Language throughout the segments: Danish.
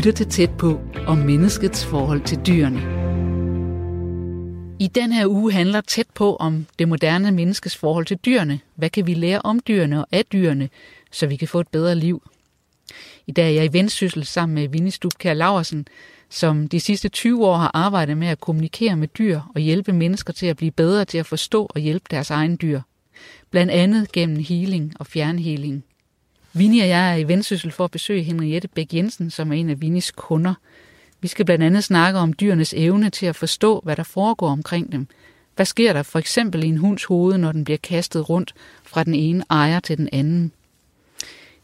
lytter til tæt på om menneskets forhold til dyrene. I den her uge handler tæt på om det moderne menneskes forhold til dyrene. Hvad kan vi lære om dyrene og af dyrene, så vi kan få et bedre liv? I dag er jeg i vendsyssel sammen med Vinnie Stubkær Laversen, som de sidste 20 år har arbejdet med at kommunikere med dyr og hjælpe mennesker til at blive bedre til at forstå og hjælpe deres egen dyr. Blandt andet gennem healing og fjernhealing. Vinnie og jeg er i vendsyssel for at besøge Henriette Bæk Jensen, som er en af Vinnies kunder. Vi skal blandt andet snakke om dyrenes evne til at forstå, hvad der foregår omkring dem. Hvad sker der for eksempel i en hunds hoved, når den bliver kastet rundt fra den ene ejer til den anden?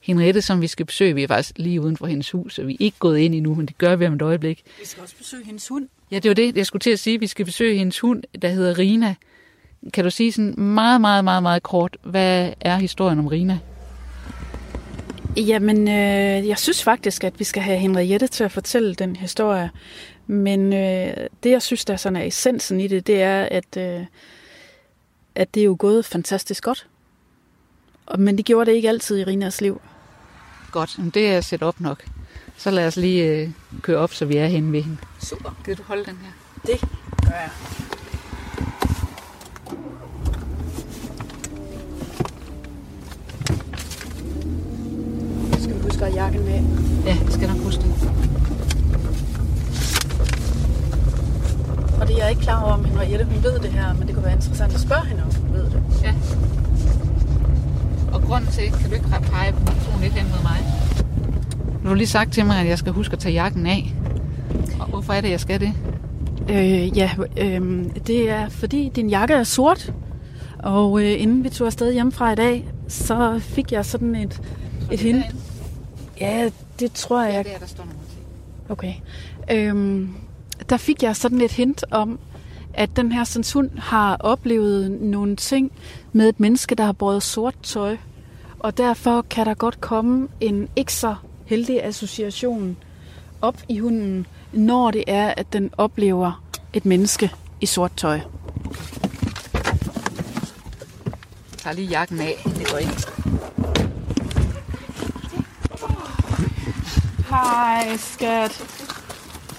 Henriette, som vi skal besøge, vi er faktisk lige uden for hendes hus, og vi er ikke gået ind endnu, men det gør vi om et øjeblik. Vi skal også besøge hendes hund. Ja, det var det, jeg skulle til at sige. Vi skal besøge hendes hund, der hedder Rina. Kan du sige sådan meget, meget, meget, meget kort, hvad er historien om Rina? Jamen, øh, jeg synes faktisk, at vi skal have Henriette til at fortælle den historie. Men øh, det, jeg synes, der er sådan er essensen i det, det er, at, øh, at det er jo gået fantastisk godt. Men det gjorde det ikke altid i Rinas liv. Godt, men det er set op nok. Så lad os lige øh, køre op, så vi er henne ved hende. Super. Kan du holde den her? Det gør jeg. Skal vi huske at have jakken med? Ja, jeg skal nok huske det. Og det er jeg ikke klar over, om Henriette hun ved det her, men det kunne være interessant at spørge hende, om hun ved det. Ja. Og grunden til, kan du ikke pege på mikrofonen lidt hen mod mig? Du har lige sagt til mig, at jeg skal huske at tage jakken af. Og hvorfor er det, jeg skal det? Øh, ja, øh, det er fordi din jakke er sort. Og øh, inden vi tog afsted hjemmefra i dag, så fik jeg sådan et, et hint. Ja, det tror jeg. Det er, der står nogle ting. Okay. Øhm, der fik jeg sådan et hint om, at den her sådan hund har oplevet nogle ting med et menneske, der har båret sort tøj. Og derfor kan der godt komme en ikke så heldig association op i hunden, når det er, at den oplever et menneske i sort tøj. Jeg tager lige jakken af. Det går ikke. Hej, skat.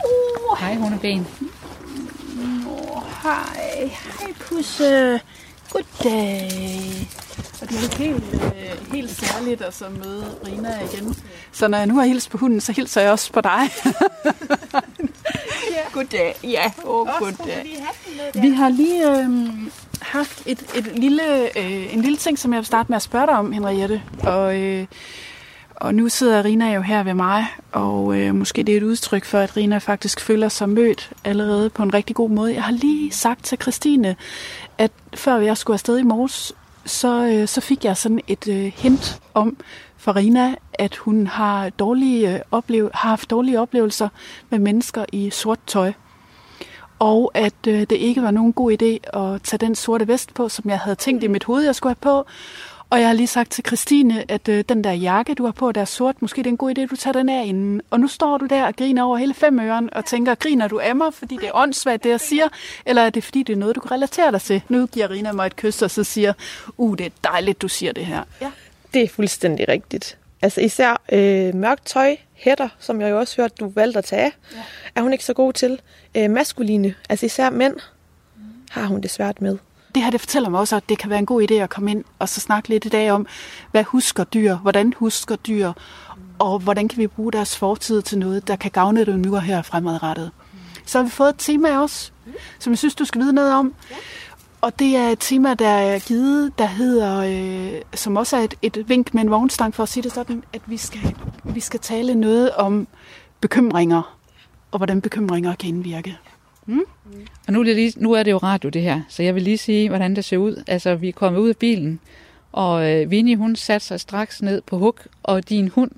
Uh, Hej, hundeben. oh, hej. Hej, pusse. Goddag. Og det er jo helt, øh, helt særligt at så møde Rina igen. Så når jeg nu har hilst på hunden, så hilser jeg også på dig. Goddag. Ja, åh, oh, goddag. Vi har lige øh, haft et, et lille, øh, en lille ting, som jeg vil starte med at spørge dig om, Henriette. Og, øh, og nu sidder Rina jo her ved mig, og øh, måske det er et udtryk for, at Rina faktisk føler sig mødt allerede på en rigtig god måde. Jeg har lige sagt til Christine, at før jeg skulle afsted i morges, så, øh, så fik jeg sådan et øh, hint om for Rina, at hun har, dårlige, øh, oplev- har haft dårlige oplevelser med mennesker i sort tøj. Og at øh, det ikke var nogen god idé at tage den sorte vest på, som jeg havde tænkt i mit hoved, jeg skulle have på. Og jeg har lige sagt til Christine, at øh, den der jakke, du har på, der er sort, måske det er en god idé, at du tager den af inden. Og nu står du der og griner over hele fem øren og tænker, griner du af mig, fordi det er åndssvagt, det jeg siger? Eller er det, fordi det er noget, du kan relatere dig til? Nu giver Rina mig et kys, og så siger, uh, det er dejligt, du siger det her. Ja. Det er fuldstændig rigtigt. Altså især øh, mørkt tøj, hætter, som jeg jo også hørte, du valgte at tage, ja. er hun ikke så god til. Øh, maskuline, altså især mænd, har hun det svært med. Det her det fortæller mig også, at det kan være en god idé at komme ind og så snakke lidt i dag om, hvad husker dyr, hvordan husker dyr, og hvordan kan vi bruge deres fortid til noget, der kan gavne det nu og her fremadrettet. Så har vi fået et tema også, som jeg synes, du skal vide noget om. Og det er et tema, der er givet, der hedder, øh, som også er et, et vink med en vognstang, for at sige det sådan, at vi skal, vi skal tale noget om bekymringer, og hvordan bekymringer kan indvirke. Og nu er, det lige, nu er det jo radio, det her, så jeg vil lige sige, hvordan det ser ud. Altså, vi er kommet ud af bilen, og øh, Vinnie, hun satte sig straks ned på huk, og din hund,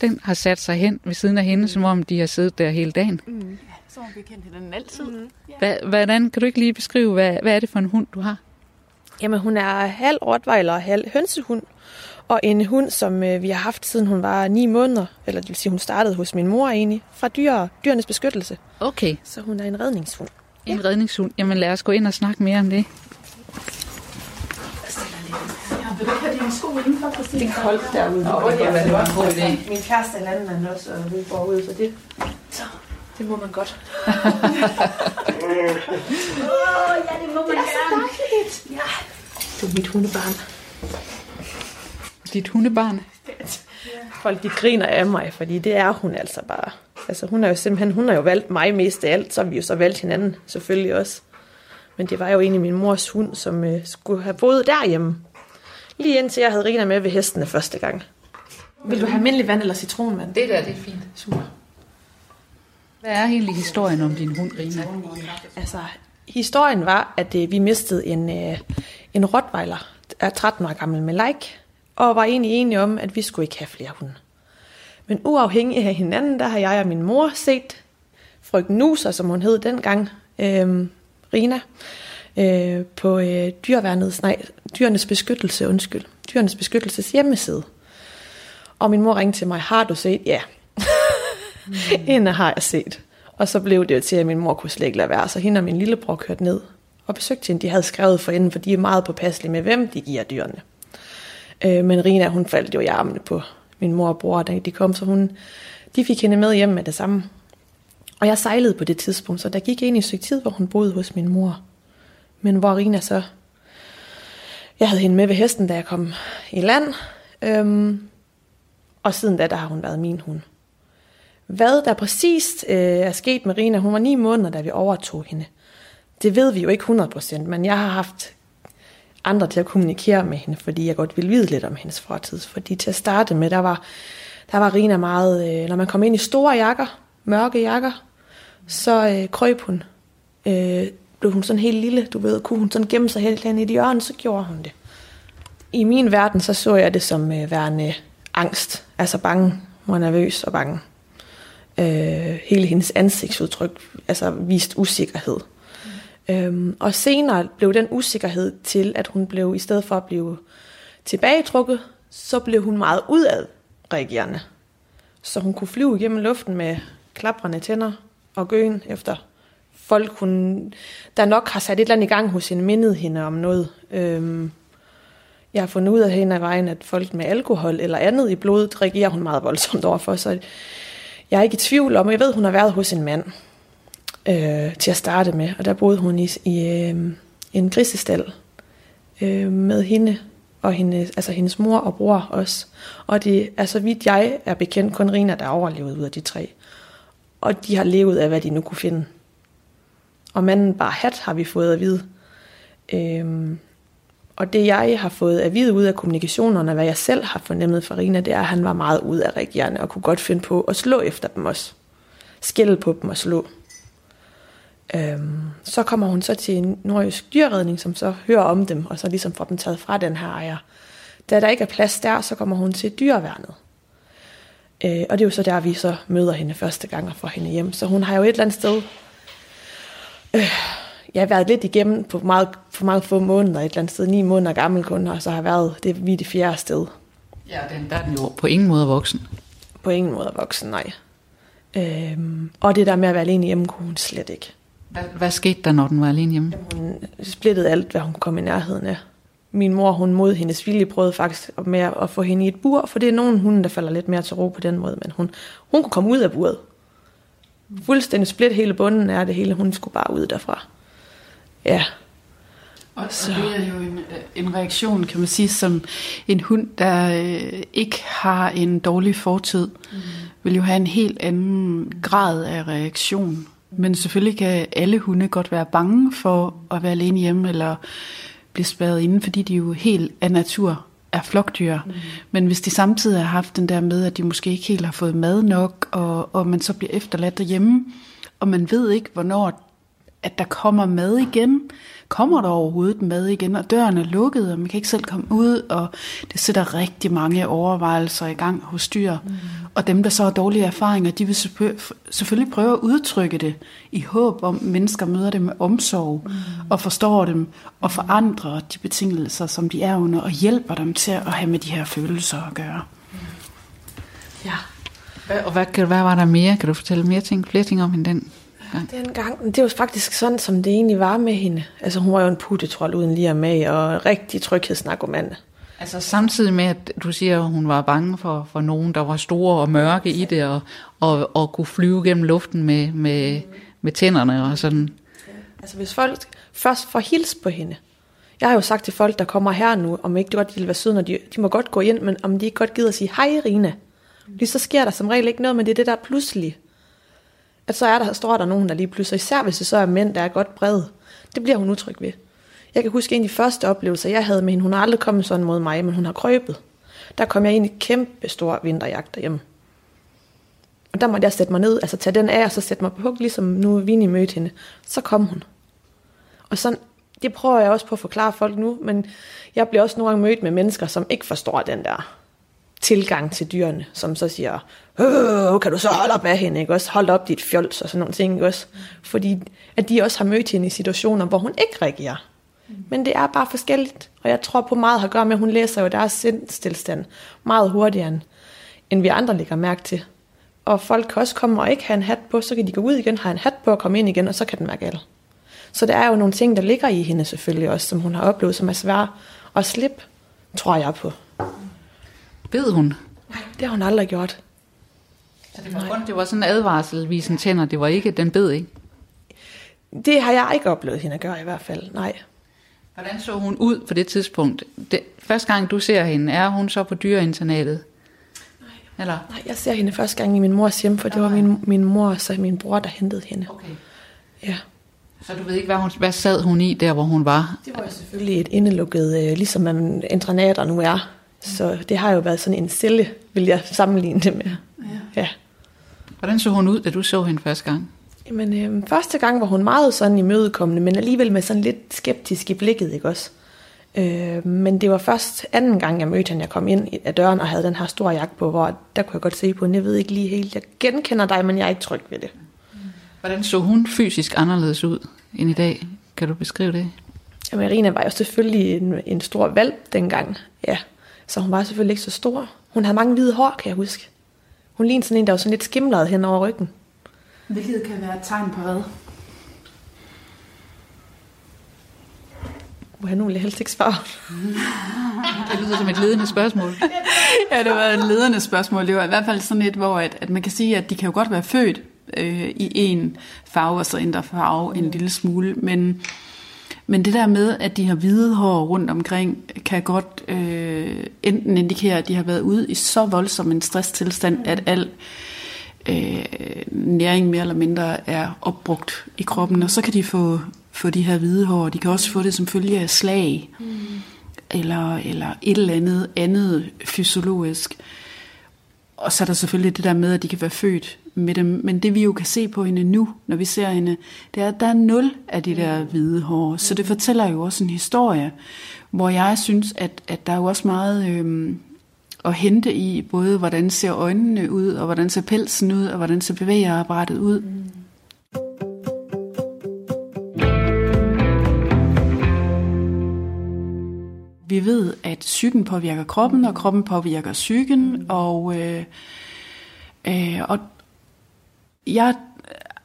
den har sat sig hen ved siden af hende, mm. som om de har siddet der hele dagen. Mm. Så har vi kendt hinanden altid. Mm. Hva, hvordan kan du ikke lige beskrive, hvad, hvad er det for en hund, du har? Jamen hun er halv rottweiler og halv hønsehund. Og en hund, som øh, vi har haft siden hun var 9 måneder, eller det vil sige, hun startede hos min mor egentlig, fra dyr, dyrenes beskyttelse. Okay, Så hun er en redningshund. en ja. redningshund. Jamen lad os gå ind og snakke mere om det. Vil du ikke have dine sko indenfor, Christine? Det er koldt derude. Nå, det er det også. God Min kæreste er landmand også, og vi går ud, så det, så, det må man godt. Åh, oh, ja, det må man det er gerne. Så ja. Det er mit hundebarn. Dit hundebarn? Folk de griner af mig, fordi det er hun altså bare. Altså hun har jo simpelthen, hun har jo valgt mig mest af alt, så har vi jo så valgt hinanden selvfølgelig også. Men det var jo egentlig min mors hund, som øh, skulle have boet derhjemme. Lige indtil jeg havde Rina med ved hestene første gang. Vil du have almindelig vand eller citronvand? Det der, det er fint. Super. Hvad er egentlig historien om din hund, Rina? Altså, historien var, at øh, vi mistede en, øh, en rottweiler, er 13 år gammel med like, og var egentlig enige om, at vi skulle ikke have flere hunde. Men uafhængig af hinanden, der har jeg og min mor set frøken Nuser, som hun hed dengang, øh, Rina, øh, på øh, dyreværnets, nej, dyrenes beskyttelse, undskyld, dyrenes beskyttelses hjemmeside. Og min mor ringte til mig, har du set? Ja. mm. hende har jeg set. Og så blev det jo til, at min mor kunne slet ikke lade være, så hende og min lillebror kørte ned og besøgte hende. De havde skrevet for inden, for de er meget påpasselige med, hvem de giver dyrene. Øh, men Rina, hun faldt jo i armene på min mor og bror, da de kom, så hun, de fik hende med hjem med det samme. Og jeg sejlede på det tidspunkt, så der gik ind i et stykke tid, hvor hun boede hos min mor. Men hvor Rina så... Jeg havde hende med ved hesten, da jeg kom i land. Øhm, og siden da, der har hun været min hund. Hvad der præcist øh, er sket med Rina, hun var ni måneder, da vi overtog hende. Det ved vi jo ikke 100%, men jeg har haft andre til at kommunikere med hende, fordi jeg godt ville vide lidt om hendes fortid. Fordi til at starte med, der var, der var Rina meget, øh, når man kom ind i store jakker, mørke jakker, så øh, krøb hun. Øh, blev hun sådan helt lille, du ved, kunne hun sådan gemme sig helt hen i de hjørne, så gjorde hun det. I min verden, så så jeg det som øh, værende angst, altså bange, hun var nervøs og bange. Øh, hele hendes ansigtsudtryk, altså vist usikkerhed. Øhm, og senere blev den usikkerhed til, at hun blev, i stedet for at blive tilbagetrukket, så blev hun meget udadreagerende. Så hun kunne flyve igennem luften med klaprende tænder og gøen efter folk, hun, der nok har sat et eller andet i gang hos hende, mindet hende om noget. Øhm, jeg har fundet ud af hende af vejen, at folk med alkohol eller andet i blodet reagerer hun meget voldsomt overfor, så jeg er ikke i tvivl om, jeg ved, hun har været hos en mand øh, til at starte med, og der boede hun i, i øh, en grisestal øh, med hende og hende, altså hendes mor og bror også. Og det altså, er så vidt jeg er bekendt kun Rina, der overlevede ud af de tre. Og de har levet af, hvad de nu kunne finde. Og manden bare hat, har vi fået at vide. Øhm, og det jeg har fået at vide ud af kommunikationerne, hvad jeg selv har fornemmet for Rina, det er, at han var meget ud af reagerende og kunne godt finde på at slå efter dem også. Skælde på dem og slå. Øhm, så kommer hun så til en nordjysk dyrredning, som så hører om dem, og så ligesom får dem taget fra den her ejer. Da der ikke er plads der, så kommer hun til dyreværnet. Øh, og det er jo så der, vi så møder hende første gang og får hende hjem. Så hun har jo et eller andet sted øh, jeg har været lidt igennem på meget, for mange få måneder, et eller andet sted, ni måneder gammel kun, og så har jeg været, det vi det fjerde sted. Ja, den, der er den jo på ingen måde voksen. På ingen måde voksen, nej. Øhm, og det der med at være alene hjemme, kunne hun slet ikke. Hvad, hvad skete der, når den var alene hjemme? Hun splittede alt, hvad hun kom i nærheden af. Min mor, hun mod hendes vilje, prøvede faktisk med at få hende i et bur, for det er nogen hunde, der falder lidt mere til ro på den måde, men hun, hun kunne komme ud af buret. Fuldstændig split hele bunden er det hele, hun skulle bare ud derfra. Ja. Og, så. og det er jo en, en reaktion, kan man sige, som en hund, der øh, ikke har en dårlig fortid, mm. vil jo have en helt anden grad af reaktion. Men selvfølgelig kan alle hunde godt være bange for at være alene hjemme, eller blive spærret inde, fordi de jo helt af natur er flokdyr. Mm. Men hvis de samtidig har haft den der med, at de måske ikke helt har fået mad nok, og, og man så bliver efterladt derhjemme, og man ved ikke, hvornår at der kommer mad igen. Kommer der overhovedet mad igen, og døren er lukket, og man kan ikke selv komme ud, og det sætter rigtig mange overvejelser i gang hos dyr. Mm. Og dem, der så har dårlige erfaringer, de vil selvfølgelig prøve at udtrykke det i håb om, at mennesker møder dem med omsorg, mm. og forstår dem, og forandrer de betingelser, som de er under, og hjælper dem til at have med de her følelser at gøre. Ja. Og hvad, hvad var der mere? Kan du fortælle mere ting, flere ting om hende den gang? Den gang, det var faktisk sådan, som det egentlig var med hende. Altså hun var jo en puttetrol uden lige med, og rigtig tryghedsnarkoman. Altså samtidig med, at du siger, at hun var bange for, for nogen, der var store og mørke i det, og, og, og kunne flyve gennem luften med, med, med tænderne og sådan. Altså hvis folk først får hils på hende. Jeg har jo sagt til folk, der kommer her nu, om ikke det godt vil være søde, når de, de må godt gå ind, men om de ikke godt gider at sige, hej Rina. Lige så sker der som regel ikke noget, men det er det der pludselig. At så er der, står der nogen, der lige pludselig, især hvis det så er mænd, der er godt brede. Det bliver hun utryg ved. Jeg kan huske en af de første oplevelser, jeg havde med hende. Hun har aldrig kommet sådan mod mig, men hun har krøbet. Der kom jeg ind i kæmpe stor vinterjagt derhjemme. Og der måtte jeg sætte mig ned, altså tage den af, og så sætte mig på hug, ligesom nu Vini mødte hende. Så kom hun. Og sådan, det prøver jeg også på at forklare folk nu, men jeg bliver også nogle gange mødt med mennesker, som ikke forstår den der tilgang til dyrene, som så siger, øh, kan du så holde op af hende, ikke også? Hold op dit fjols og sådan nogle ting, ikke også? Fordi at de også har mødt hende i situationer, hvor hun ikke reagerer. Men det er bare forskelligt, og jeg tror på meget har at gøre med, at hun læser jo deres sindstilstand meget hurtigere, end vi andre lægger mærke til. Og folk kan også komme og ikke have en hat på, så kan de gå ud igen, have en hat på og komme ind igen, og så kan den være gal. Så der er jo nogle ting, der ligger i hende selvfølgelig også, som hun har oplevet, som er svære at slippe, tror jeg på. Ved hun? Nej, det har hun aldrig gjort. Så det var, kun, det var sådan en advarsel, visen tænder, det var ikke, den bed ikke? Det har jeg ikke oplevet hende at gøre i hvert fald, nej. Hvordan så hun ud på det tidspunkt? Det, første gang du ser hende, er hun så på dyreinternatet? Nej. Eller? Nej, jeg ser hende første gang i min mors hjem, for det var min, min mor og så min bror, der hentede hende. Okay. Ja. Så du ved ikke, hvad, hun, hvad sad hun i der, hvor hun var? Det var selvfølgelig et indelukket, øh, ligesom man internater nu er. Så det har jo været sådan en celle, vil jeg sammenligne det med. Ja. ja. Hvordan så hun ud, da du så hende første gang? Jamen, øh, første gang var hun meget sådan imødekommende, men alligevel med sådan lidt skeptisk i blikket, ikke også? Øh, men det var først anden gang, jeg mødte hende, jeg kom ind af døren og havde den her store jakke på, hvor der kunne jeg godt se på hende, jeg ved ikke lige helt, jeg genkender dig, men jeg er ikke tryg ved det. Hvordan så hun fysisk anderledes ud end i dag? Kan du beskrive det? Jamen, Irina var jo selvfølgelig en, en stor valp dengang, ja. Så hun var selvfølgelig ikke så stor. Hun havde mange hvide hår, kan jeg huske. Hun lignede sådan en, der var sådan lidt skimlet hen over ryggen. Hvilket kan være et tegn på hvad? Jeg nu helst ikke svare? det lyder som et ledende spørgsmål. ja, det var et ledende spørgsmål. Det var i hvert fald sådan et, hvor at, at man kan sige, at de kan jo godt være født øh, i en farve, og så ændre farve en lille smule, men men det der med, at de har hvide hår rundt omkring, kan godt øh, enten indikere, at de har været ude i så voldsom en stresstilstand, at al øh, næring mere eller mindre er opbrugt i kroppen, og så kan de få, få de her hvide hår. De kan også få det som følge af slag, mm. eller, eller et eller andet andet fysiologisk. Og så er der selvfølgelig det der med, at de kan være født med dem. Men det vi jo kan se på hende nu, når vi ser hende, det er, at der er nul af de der hvide hår. Så det fortæller jo også en historie, hvor jeg synes, at, at der er jo også meget øhm, at hente i, både hvordan ser øjnene ud, og hvordan ser pelsen ud, og hvordan ser bevægerapparatet ud. Vi ved, at psyken påvirker kroppen, og kroppen påvirker psyken, og, øh, øh, og jeg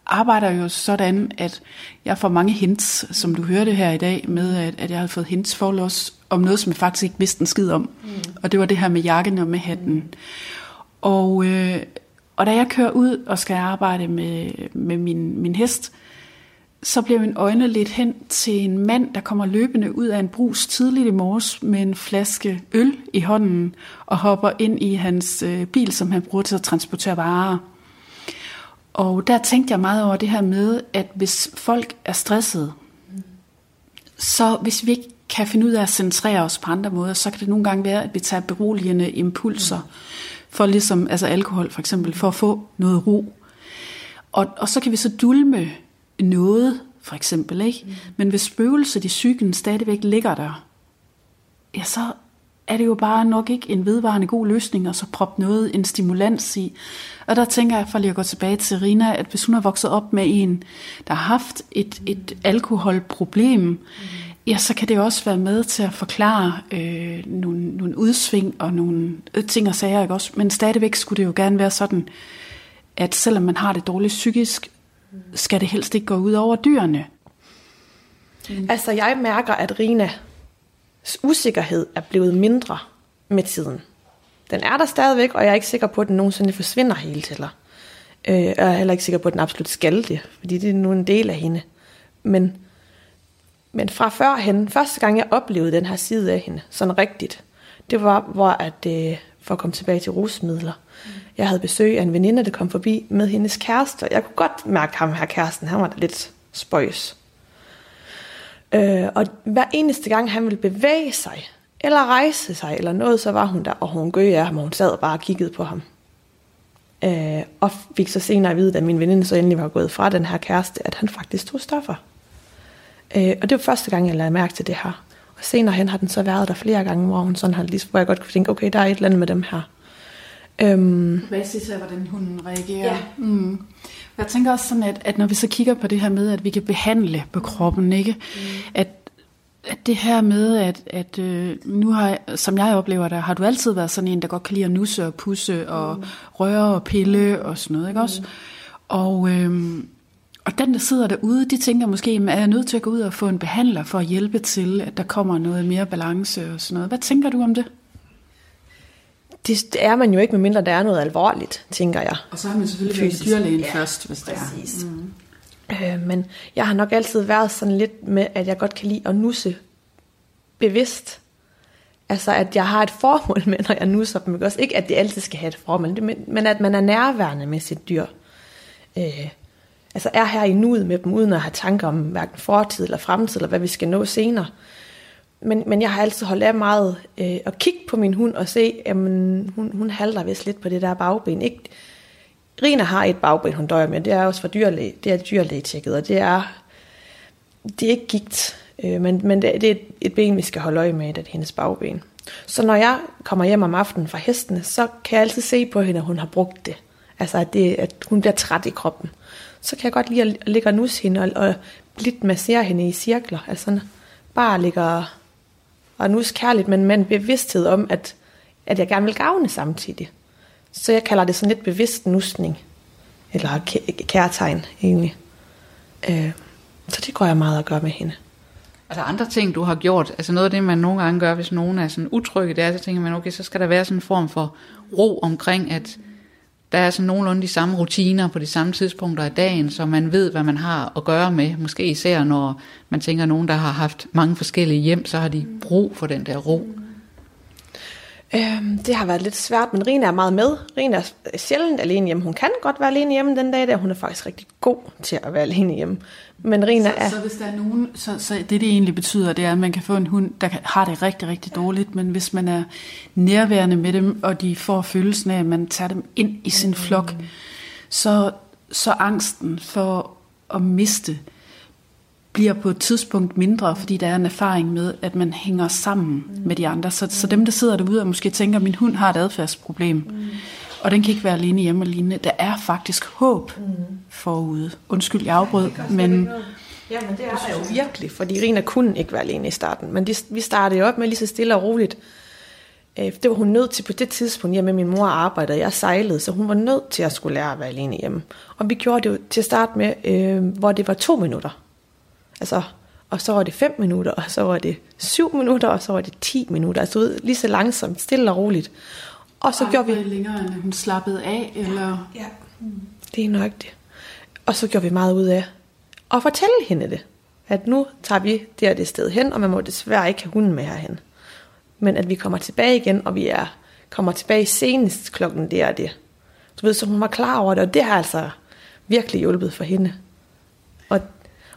arbejder jo sådan, at jeg får mange hints, som du hørte her i dag, med at, at jeg har fået hints for os om noget, som jeg faktisk ikke vidste en skid om. Mm. Og det var det her med jakken og med hatten. Mm. Og, øh, og da jeg kører ud og skal arbejde med, med min, min hest, så bliver min øjne lidt hen til en mand, der kommer løbende ud af en brus tidligt i morges med en flaske øl i hånden og hopper ind i hans øh, bil, som han bruger til at transportere varer. Og der tænkte jeg meget over det her med, at hvis folk er stressede, så hvis vi ikke kan finde ud af at centrere os på andre måder, så kan det nogle gange være, at vi tager beroligende impulser, for ligesom, altså alkohol for eksempel, for at få noget ro. Og, og så kan vi så dulme noget, for eksempel, ikke? Men hvis spøgelset i psyken stadigvæk ligger der, ja, så er det jo bare nok ikke en vedvarende god løsning, at så proppe noget, en stimulans i. Og der tænker jeg, for lige at gå tilbage til Rina, at hvis hun har vokset op med en, der har haft et, et alkoholproblem, mm. ja, så kan det også være med til at forklare øh, nogle, nogle udsving og nogle ting og sager, ikke også? Men stadigvæk skulle det jo gerne være sådan, at selvom man har det dårligt psykisk, skal det helst ikke gå ud over dyrene. Mm. Altså, jeg mærker, at Rina usikkerhed er blevet mindre med tiden. Den er der stadigvæk, og jeg er ikke sikker på, at den nogensinde forsvinder helt heller. Øh, jeg er heller ikke sikker på, at den absolut skal det, fordi det er nu en del af hende. Men, men fra førhen, første gang jeg oplevede den her side af hende, sådan rigtigt, det var, hvor at, øh, for at komme tilbage til rusmidler. Mm. Jeg havde besøg af en veninde, der kom forbi med hendes kæreste, og jeg kunne godt mærke ham her kæresten, han var da lidt spøjs. Øh, og hver eneste gang han ville bevæge sig, eller rejse sig, eller noget, så var hun der, og hun gøg af ham, og hun sad og bare og kiggede på ham. Øh, og fik så senere at vide, da min veninde så endelig var gået fra den her kæreste, at han faktisk tog stoffer. Øh, og det var første gang, jeg lagde mærke til det her. Og senere hen har den så været der flere gange, hvor hun sådan har lige, hvor jeg godt kunne tænke, okay, der er et eller andet med dem her. Øhm, Basis af, hvordan hun reagerer. Ja. Mm. Jeg tænker også sådan, at, at når vi så kigger på det her med, at vi kan behandle på kroppen, ikke? Mm. At, at det her med, at, at øh, nu har, som jeg oplever det, har du altid været sådan en, der godt kan lide at nusse og pusse og mm. røre og pille og sådan noget, ikke også? Mm. Og, øh, og den, der sidder derude, de tænker måske, er jeg nødt til at gå ud og få en behandler for at hjælpe til, at der kommer noget mere balance og sådan noget. Hvad tænker du om det? Det er man jo ikke, medmindre der er noget alvorligt, tænker jeg. Og så har man selvfølgelig været dyrlægen ja, først, hvis det er. Mm. Øh, men jeg har nok altid været sådan lidt med, at jeg godt kan lide at nusse bevidst. Altså, at jeg har et formål med, når jeg nusser dem. Også ikke, at det altid skal have et formål, men, men at man er nærværende med sit dyr. Øh, altså er her i nuet med dem, uden at have tanker om hverken fortid eller fremtid, eller hvad vi skal nå senere. Men, men jeg har altid holdt af meget øh, at kigge på min hund og se, at hun, hun halter vist lidt på det der bagben. Ikke, Rina har et bagben, hun døjer med. Det er også for dyrlæge, det er dyrlægetjekket, og det er, det er ikke gigt, øh, men, men det, det er et, et ben, vi skal holde øje med, det er hendes bagben. Så når jeg kommer hjem om aftenen fra hestene, så kan jeg altid se på hende, at hun har brugt det. Altså, at, det, at hun bliver træt i kroppen. Så kan jeg godt lide at ligge og nusse hende og, og lidt massere hende i cirkler. Altså, bare ligge og, og nu kærligt, men med en bevidsthed om, at, at jeg gerne vil gavne samtidig. Så jeg kalder det sådan lidt bevidst nusning. Eller kærtegn, egentlig. Øh, så det går jeg meget at gøre med hende. Er der andre ting, du har gjort? Altså noget af det, man nogle gange gør, hvis nogen er sådan utrygge, det er, så tænker man, okay, så skal der være sådan en form for ro omkring, at der er sådan nogenlunde de samme rutiner på de samme tidspunkter af dagen, så man ved, hvad man har at gøre med. Måske især når man tænker, at nogen, der har haft mange forskellige hjem, så har de brug for den der ro. Øhm, det har været lidt svært, men Rina er meget med. Rina er sjældent alene hjemme. Hun kan godt være alene hjemme den dag, der hun er faktisk rigtig god til at være alene hjemme. Men Rina så, er... Så hvis der er nogen, så, så det det egentlig betyder, det er, at man kan få en hund, der har det rigtig, rigtig dårligt, men hvis man er nærværende med dem, og de får følelsen af, at man tager dem ind i sin flok, mm. så, så angsten for at miste bliver på et tidspunkt mindre, fordi der er en erfaring med, at man hænger sammen mm. med de andre. Så, så dem, der sidder derude og måske tænker, at min hund har et adfærdsproblem, mm. og den kan ikke være alene hjemme og lignende, der er faktisk håb mm. forude. Undskyld, jeg afbrød, men... Ja, men det er der jo virkelig, fordi Rina kunne ikke være alene i starten. Men det, vi startede jo op med lige så stille og roligt. Øh, det var hun nødt til på det tidspunkt, hjemme min mor arbejdede, jeg sejlede, så hun var nødt til at skulle lære at være alene hjemme. Og vi gjorde det jo til at starte med, øh, hvor det var to minutter. Altså, og så var det 5 minutter, og så var det 7 minutter, og så var det 10 minutter. Altså ud lige så langsomt, stille og roligt. Og så og gjorde vi... længere, end hun slappede af, eller... Ja, det er nok det. Og så gjorde vi meget ud af at fortælle hende det. At nu tager vi det og det sted hen, og man må desværre ikke have hunden med herhen. Men at vi kommer tilbage igen, og vi er kommer tilbage senest klokken det og det. Du ved, så hun var klar over det, og det har altså virkelig hjulpet for hende.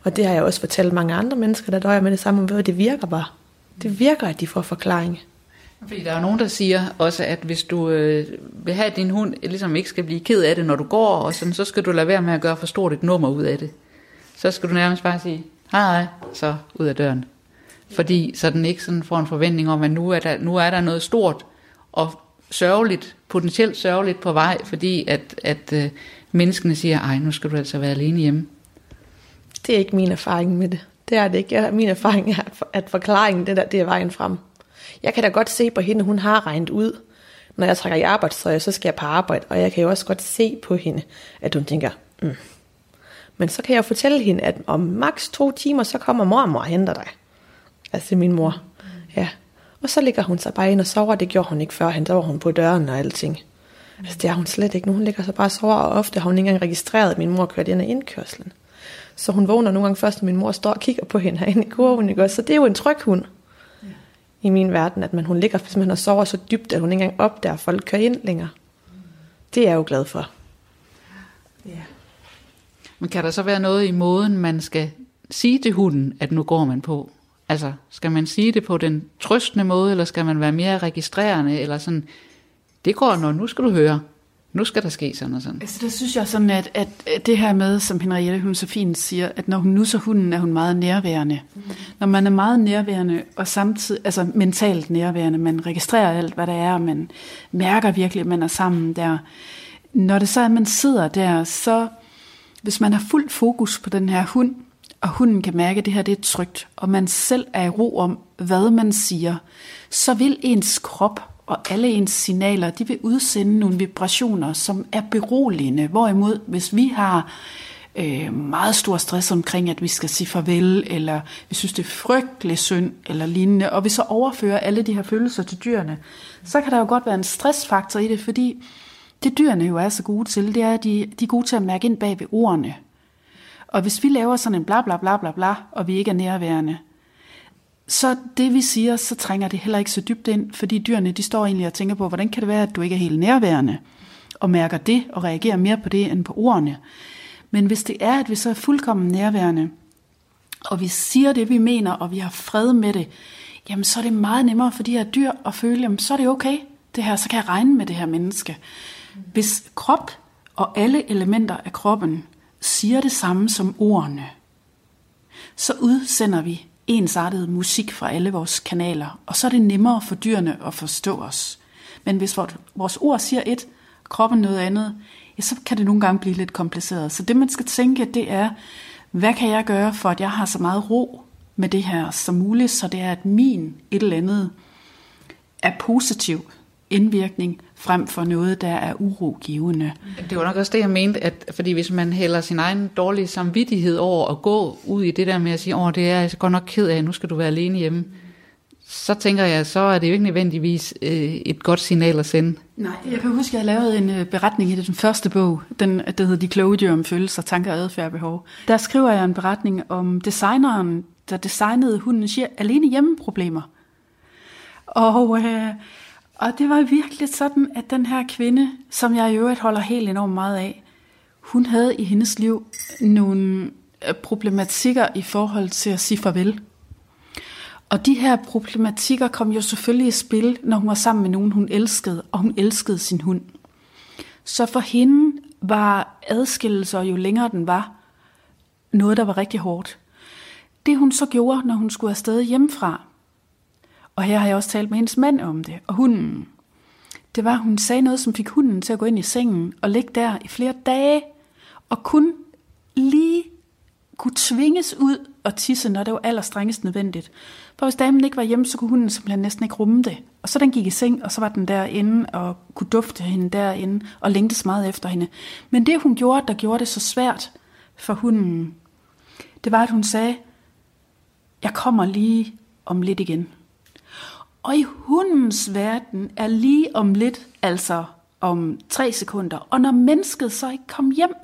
Og det har jeg også fortalt mange andre mennesker, der døjer med det samme, hvor det virker bare. Det virker, at de får forklaring. Fordi der er nogen, der siger også, at hvis du øh, vil have, at din hund ligesom ikke skal blive ked af det, når du går, og sådan, så skal du lade være med at gøre for stort et nummer ud af det. Så skal du nærmest bare sige, hej, hej, så ud af døren. Fordi så den ikke sådan får en forventning om, at nu er der, nu er der noget stort og sørgeligt, potentielt sørgeligt på vej, fordi at, at øh, menneskene siger, ej, nu skal du altså være alene hjemme. Det er ikke min erfaring med det. Det er det ikke. Min erfaring er, at forklaringen, det, der, det er vejen frem. Jeg kan da godt se på hende, hun har regnet ud, når jeg trækker i arbejdstøj, så skal jeg på arbejde, og jeg kan jo også godt se på hende, at hun tænker, mm. men så kan jeg fortælle hende, at om maks to timer, så kommer mor og mor og henter dig. Altså min mor. Ja. Og så ligger hun sig bare ind og sover. Det gjorde hun ikke før. Han var hun på døren og alting. Altså, det er hun slet ikke nu. Hun ligger sig bare og sover, og ofte har hun ikke engang registreret, at min mor kørte ind af indkørslen. Så hun vågner nogle gange først, når min mor står og kigger på hende herinde i kurven. Ikke? Så det er jo en tryg hund ja. i min verden, at man, hun ligger simpelthen og sover så dybt, at hun ikke engang opdager, at folk kører ind længere. Det er jeg jo glad for. Ja. Men kan der så være noget i måden, man skal sige til hunden, at nu går man på? Altså, skal man sige det på den trøstende måde, eller skal man være mere registrerende, eller sådan, det går, når nu skal du høre, nu skal der ske sådan og sådan. Altså, der synes jeg sådan, at, at det her med, som Henriette hun så fint siger, at når hun nusser hunden, er hun meget nærværende. Mm. Når man er meget nærværende, og samtidig, altså mentalt nærværende, man registrerer alt, hvad der er, og man mærker virkelig, at man er sammen der. Når det så er, at man sidder der, så hvis man har fuld fokus på den her hund, og hunden kan mærke, at det her det er trygt, og man selv er i ro om, hvad man siger, så vil ens krop og alle ens signaler, de vil udsende nogle vibrationer, som er beroligende. Hvorimod, hvis vi har øh, meget stor stress omkring, at vi skal sige farvel, eller vi synes, det er frygtelig synd, eller lignende, og vi så overfører alle de her følelser til dyrene, så kan der jo godt være en stressfaktor i det, fordi det dyrene jo er så gode til, det er, at de, de er gode til at mærke ind bag ved ordene. Og hvis vi laver sådan en bla bla bla bla bla, og vi ikke er nærværende, så det vi siger, så trænger det heller ikke så dybt ind, fordi dyrene de står egentlig og tænker på, hvordan kan det være, at du ikke er helt nærværende, og mærker det, og reagerer mere på det end på ordene. Men hvis det er, at vi så er fuldkommen nærværende, og vi siger det, vi mener, og vi har fred med det, jamen så er det meget nemmere for de her dyr at føle, jamen så er det okay, det her, så kan jeg regne med det her menneske. Hvis krop og alle elementer af kroppen siger det samme som ordene, så udsender vi ensartet musik fra alle vores kanaler, og så er det nemmere for dyrene at forstå os. Men hvis vores ord siger et, kroppen noget andet, ja, så kan det nogle gange blive lidt kompliceret. Så det man skal tænke, det er, hvad kan jeg gøre for, at jeg har så meget ro med det her som muligt, så det er, at min et eller andet er positiv indvirkning frem for noget, der er urogivende. Det var nok også det, jeg mente, at fordi hvis man hælder sin egen dårlige samvittighed over at gå ud i det der med at sige, åh, det er jeg godt nok ked af, nu skal du være alene hjemme, så tænker jeg, så er det jo ikke nødvendigvis øh, et godt signal at sende. Nej, jeg kan huske, at jeg lavede en øh, beretning i den første bog, den, der hedder De kloge dyr om følelser, tanker, adfærd og behov. Der skriver jeg en beretning om designeren, der designede hundens alene hjemmeproblemer. Og øh, og det var virkelig sådan, at den her kvinde, som jeg i øvrigt holder helt enormt meget af, hun havde i hendes liv nogle øh, problematikker i forhold til at sige farvel. Og de her problematikker kom jo selvfølgelig i spil, når hun var sammen med nogen, hun elskede, og hun elskede sin hund. Så for hende var adskillelser, jo længere den var, noget, der var rigtig hårdt. Det hun så gjorde, når hun skulle afsted hjemmefra, og her har jeg også talt med hendes mand om det, og hunden. Det var, at hun sagde noget, som fik hunden til at gå ind i sengen og ligge der i flere dage, og kun lige kunne tvinges ud og tisse, når det var allerstrengest nødvendigt. For hvis damen ikke var hjemme, så kunne hunden simpelthen næsten ikke rumme det. Og så den gik i seng, og så var den derinde og kunne dufte hende derinde og længtes meget efter hende. Men det hun gjorde, der gjorde det så svært for hunden, det var, at hun sagde, jeg kommer lige om lidt igen. Og i hundens verden er lige om lidt, altså om tre sekunder, og når mennesket så ikke kom hjem,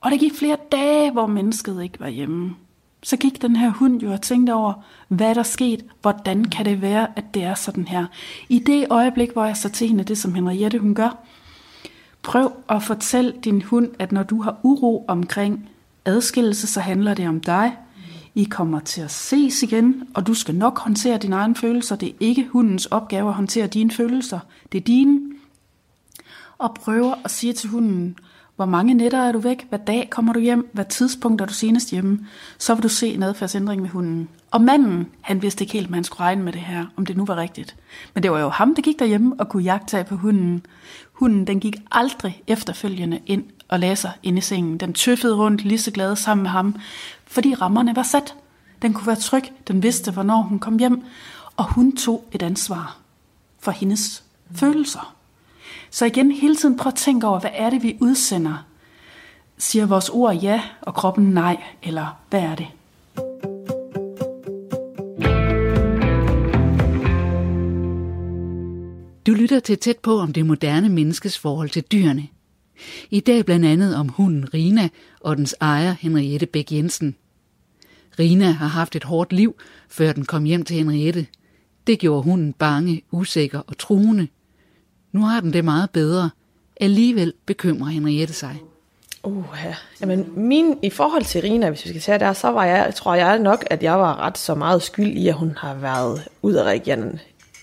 og der gik flere dage, hvor mennesket ikke var hjemme, så gik den her hund jo og tænkte over, hvad der skete, hvordan kan det være, at det er sådan her. I det øjeblik, hvor jeg så til hende det, som Henriette hun gør, prøv at fortælle din hund, at når du har uro omkring adskillelse, så handler det om dig, i kommer til at ses igen, og du skal nok håndtere dine egne følelser. Det er ikke hundens opgave at håndtere dine følelser. Det er dine. Og prøver at sige til hunden, hvor mange nætter er du væk? Hvad dag kommer du hjem? Hvad tidspunkt er du senest hjemme? Så vil du se en adfærdsændring med hunden. Og manden, han vidste ikke helt, om han skulle regne med det her, om det nu var rigtigt. Men det var jo ham, der gik derhjemme og kunne jagtage på hunden. Hunden, den gik aldrig efterfølgende ind og lagde sig ind i sengen. Den tøffede rundt lige så glad sammen med ham, fordi rammerne var sat. Den kunne være tryg, den vidste, hvornår hun kom hjem, og hun tog et ansvar for hendes mm. følelser. Så igen, hele tiden prøv at tænke over, hvad er det, vi udsender? Siger vores ord ja, og kroppen nej, eller hvad er det? Du lytter til tæt på om det moderne menneskes forhold til dyrene. I dag blandt andet om hunden Rina og dens ejer Henriette Bæk Jensen. Rina har haft et hårdt liv, før den kom hjem til Henriette. Det gjorde hunden bange, usikker og truende. Nu har den det meget bedre. Alligevel bekymrer Henriette sig. Uh, ja. Jamen, min, i forhold til Rina, hvis vi skal tage der, så var jeg, tror jeg nok, at jeg var ret så meget skyld i, at hun har været ud af regionen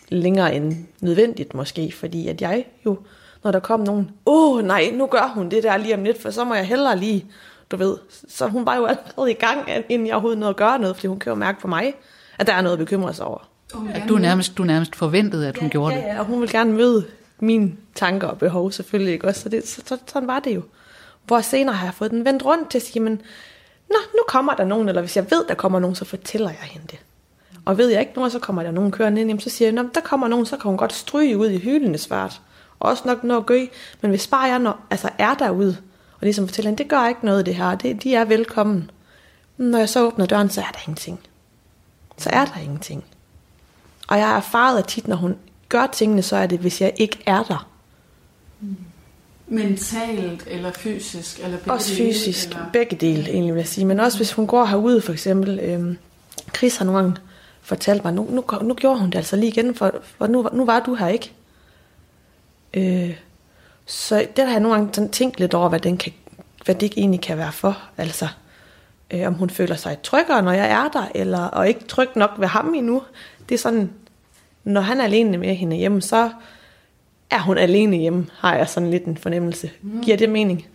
længere end nødvendigt måske, fordi at jeg jo, når der kom nogen, åh oh, nej, nu gør hun det der lige om lidt, for så må jeg hellere lige, du ved, så hun var jo allerede i gang, inden jeg overhovedet nåede at gøre noget, fordi hun kan jo mærke på mig, at der er noget at bekymre sig over. At du nærmest, du nærmest forventede, at hun ja, gjorde ja, det. Ja, og hun vil gerne møde mine tanker og behov selvfølgelig, ikke også? Så, det, så, så, sådan var det jo. Hvor senere har jeg fået den vendt rundt til at sige, men Nå, nu kommer der nogen, eller hvis jeg ved, der kommer nogen, så fortæller jeg hende det. Og ved jeg ikke nogen, så kommer der nogen kørende ind, jamen, så siger jeg, der kommer nogen, så kan hun godt stryge ud i hyldende svart. Også nok noget gø, men hvis bare jeg når, altså er derude, og ligesom fortæller hende, det gør ikke noget det her, det, de er velkommen. Når jeg så åbner døren, så er der ingenting. Så er der ingenting. Og jeg har erfaret, at tit, når hun gør tingene, så er det, hvis jeg ikke er der. Mentalt eller fysisk? Eller begge Også dele, fysisk, eller? begge dele egentlig vil jeg sige. Men også hvis hun går herude for eksempel. Øhm, Chris har nogle gange fortalt mig, nu, nu, nu gjorde hun det altså lige igen, for, for nu, nu var du her ikke. Øh, så det har jeg nogle gange sådan tænkt lidt over, hvad, den kan, hvad det egentlig kan være for. Altså, øh, om hun føler sig tryggere, når jeg er der, eller, og ikke tryg nok ved ham endnu. Det er sådan, når han er alene med hende hjemme, så er hun alene hjemme, har jeg sådan lidt en fornemmelse. Giver det mening?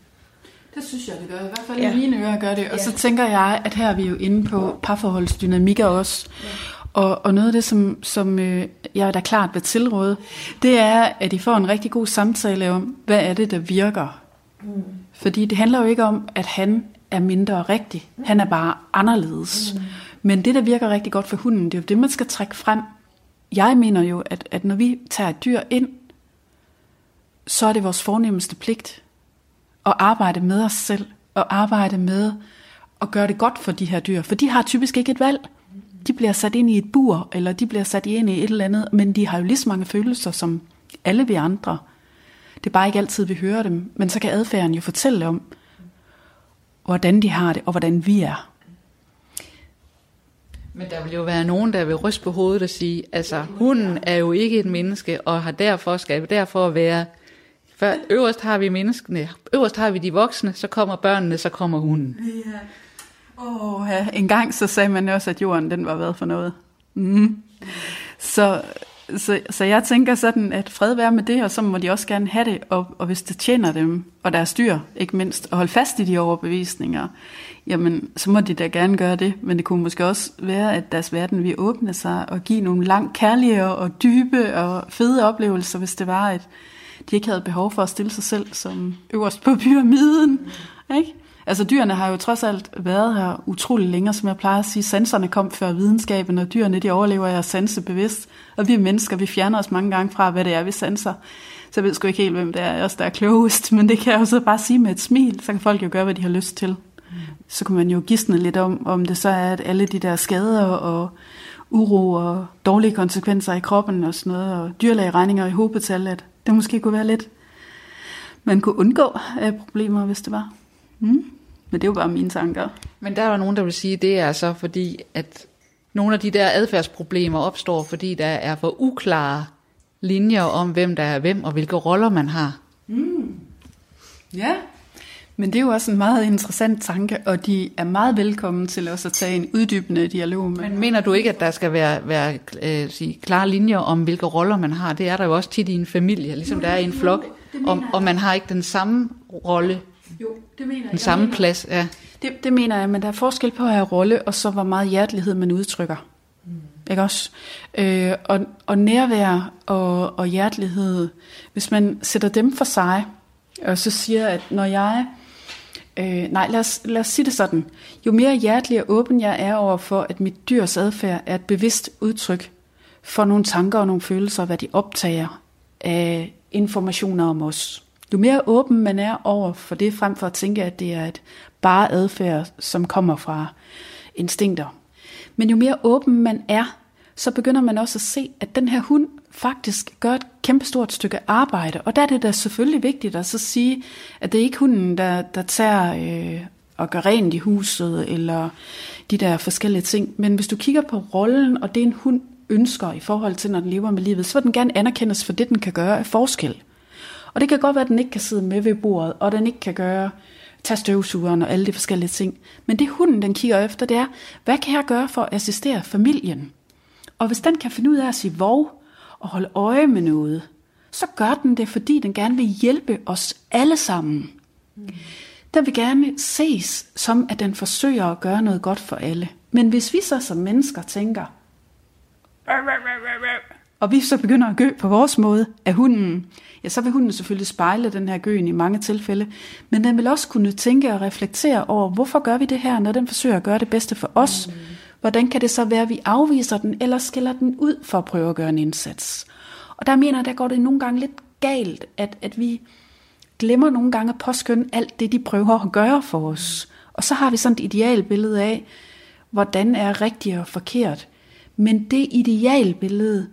Det synes jeg, det gør. I hvert fald ja. i mine ører gør det. Og Ja. så tænker jeg, at her er vi jo inde på parforholdsdynamikker også. Ja. Og, og noget af det, som, som øh, jeg da klart vil tilråde, det er, at I får en rigtig god samtale om, hvad er det, der virker. Mm. Fordi det handler jo ikke om, at han er mindre rigtig. Han er bare anderledes. Mm. Men det, der virker rigtig godt for hunden, det er jo det, man skal trække frem. Jeg mener jo, at, at når vi tager et dyr ind, så er det vores fornemmeste pligt at arbejde med os selv, og arbejde med at gøre det godt for de her dyr. For de har typisk ikke et valg. De bliver sat ind i et bur, eller de bliver sat ind i et eller andet, men de har jo lige så mange følelser som alle vi andre. Det er bare ikke altid, vi hører dem, men så kan adfærden jo fortælle om, hvordan de har det, og hvordan vi er. Men der vil jo være nogen, der vil ryste på hovedet og sige, altså hunden er jo ikke et menneske, og har derfor skal derfor være, for øverst har vi menneskene, øverst har vi de voksne, så kommer børnene, så kommer hunden. Ja. Oh, ja. En gang så sagde man også, at jorden den var været for noget. Mm. Så, så, så jeg tænker sådan, at fred være med det, og så må de også gerne have det, og, og hvis det tjener dem, og deres dyr ikke mindst, at holde fast i de overbevisninger, jamen så må de da gerne gøre det, men det kunne måske også være, at deres verden vil åbne sig og give nogle langt kærlige og dybe og fede oplevelser, hvis det var, at de ikke havde behov for at stille sig selv som øverst på pyramiden. Ikke? Altså dyrene har jo trods alt været her utrolig længe, som jeg plejer at sige. Sanserne kom før videnskaben, og dyrene de overlever af at sanse bevidst. Og vi mennesker, vi fjerner os mange gange fra, hvad det er, vi sanser. Så jeg ved sgu ikke helt, hvem det er, os der er klogest, men det kan jeg jo så bare sige med et smil. Så kan folk jo gøre, hvad de har lyst til. Så kan man jo gisne lidt om, om det så er, at alle de der skader og uro og dårlige konsekvenser i kroppen og sådan noget, og dyrlægeregninger i hovedbetal, at det måske kunne være lidt, man kunne undgå af problemer, hvis det var. Mm. Men det er jo bare mine tanker. Men der er jo nogen, der vil sige, at det er så fordi, at nogle af de der adfærdsproblemer opstår, fordi der er for uklare linjer om, hvem der er hvem, og hvilke roller man har. Ja, men det er jo også en meget interessant tanke, og de er meget velkommen til også at tage en uddybende dialog med. Men mener du ikke, at der skal være, være øh, sige, klare linjer om, hvilke roller man har? Det er der jo også tit i en familie, ligesom der er i en flok, og, og man har ikke den samme rolle, Jo, det mener den samme plads. Ja. Det, det mener jeg, men der er forskel på at have rolle, og så hvor meget hjertelighed man udtrykker. Mm. Ikke også? Øh, og, og nærvær og, og hjertelighed, hvis man sætter dem for sig, og så siger, at når jeg... Øh, nej, lad os, lad os sige det sådan. Jo mere hjertelig og åben jeg er over for, at mit dyrs adfærd er et bevidst udtryk for nogle tanker og nogle følelser, hvad de optager af informationer om os. Jo mere åben man er over for det, frem for at tænke, at det er et bare adfærd, som kommer fra instinkter. Men jo mere åben man er, så begynder man også at se, at den her hund faktisk gør et kæmpestort stykke arbejde. Og der er det da selvfølgelig vigtigt at så sige, at det er ikke hunden, der, der tager øh, og gør rent i huset, eller de der forskellige ting. Men hvis du kigger på rollen, og det er en hund ønsker i forhold til, når den lever med livet, så vil den gerne anerkendes for det, den kan gøre af forskel. Og det kan godt være, at den ikke kan sidde med ved bordet, og den ikke kan gøre tage støvsugeren og alle de forskellige ting. Men det hunden, den kigger efter, det er, hvad kan jeg gøre for at assistere familien? Og hvis den kan finde ud af at sige vov og holde øje med noget, så gør den det, fordi den gerne vil hjælpe os alle sammen. Mm. Den vil gerne ses som, at den forsøger at gøre noget godt for alle. Men hvis vi så som mennesker tænker, og vi så begynder at gø på vores måde af hunden, ja, så vil hunden selvfølgelig spejle den her gøen i mange tilfælde, men den vil også kunne tænke og reflektere over, hvorfor gør vi det her, når den forsøger at gøre det bedste for os? Hvordan kan det så være, at vi afviser den, eller skiller den ud for at prøve at gøre en indsats? Og der mener jeg, der går det nogle gange lidt galt, at, at vi glemmer nogle gange at påskynde alt det, de prøver at gøre for os. Og så har vi sådan et idealbillede af, hvordan er rigtigt og forkert. Men det idealbillede,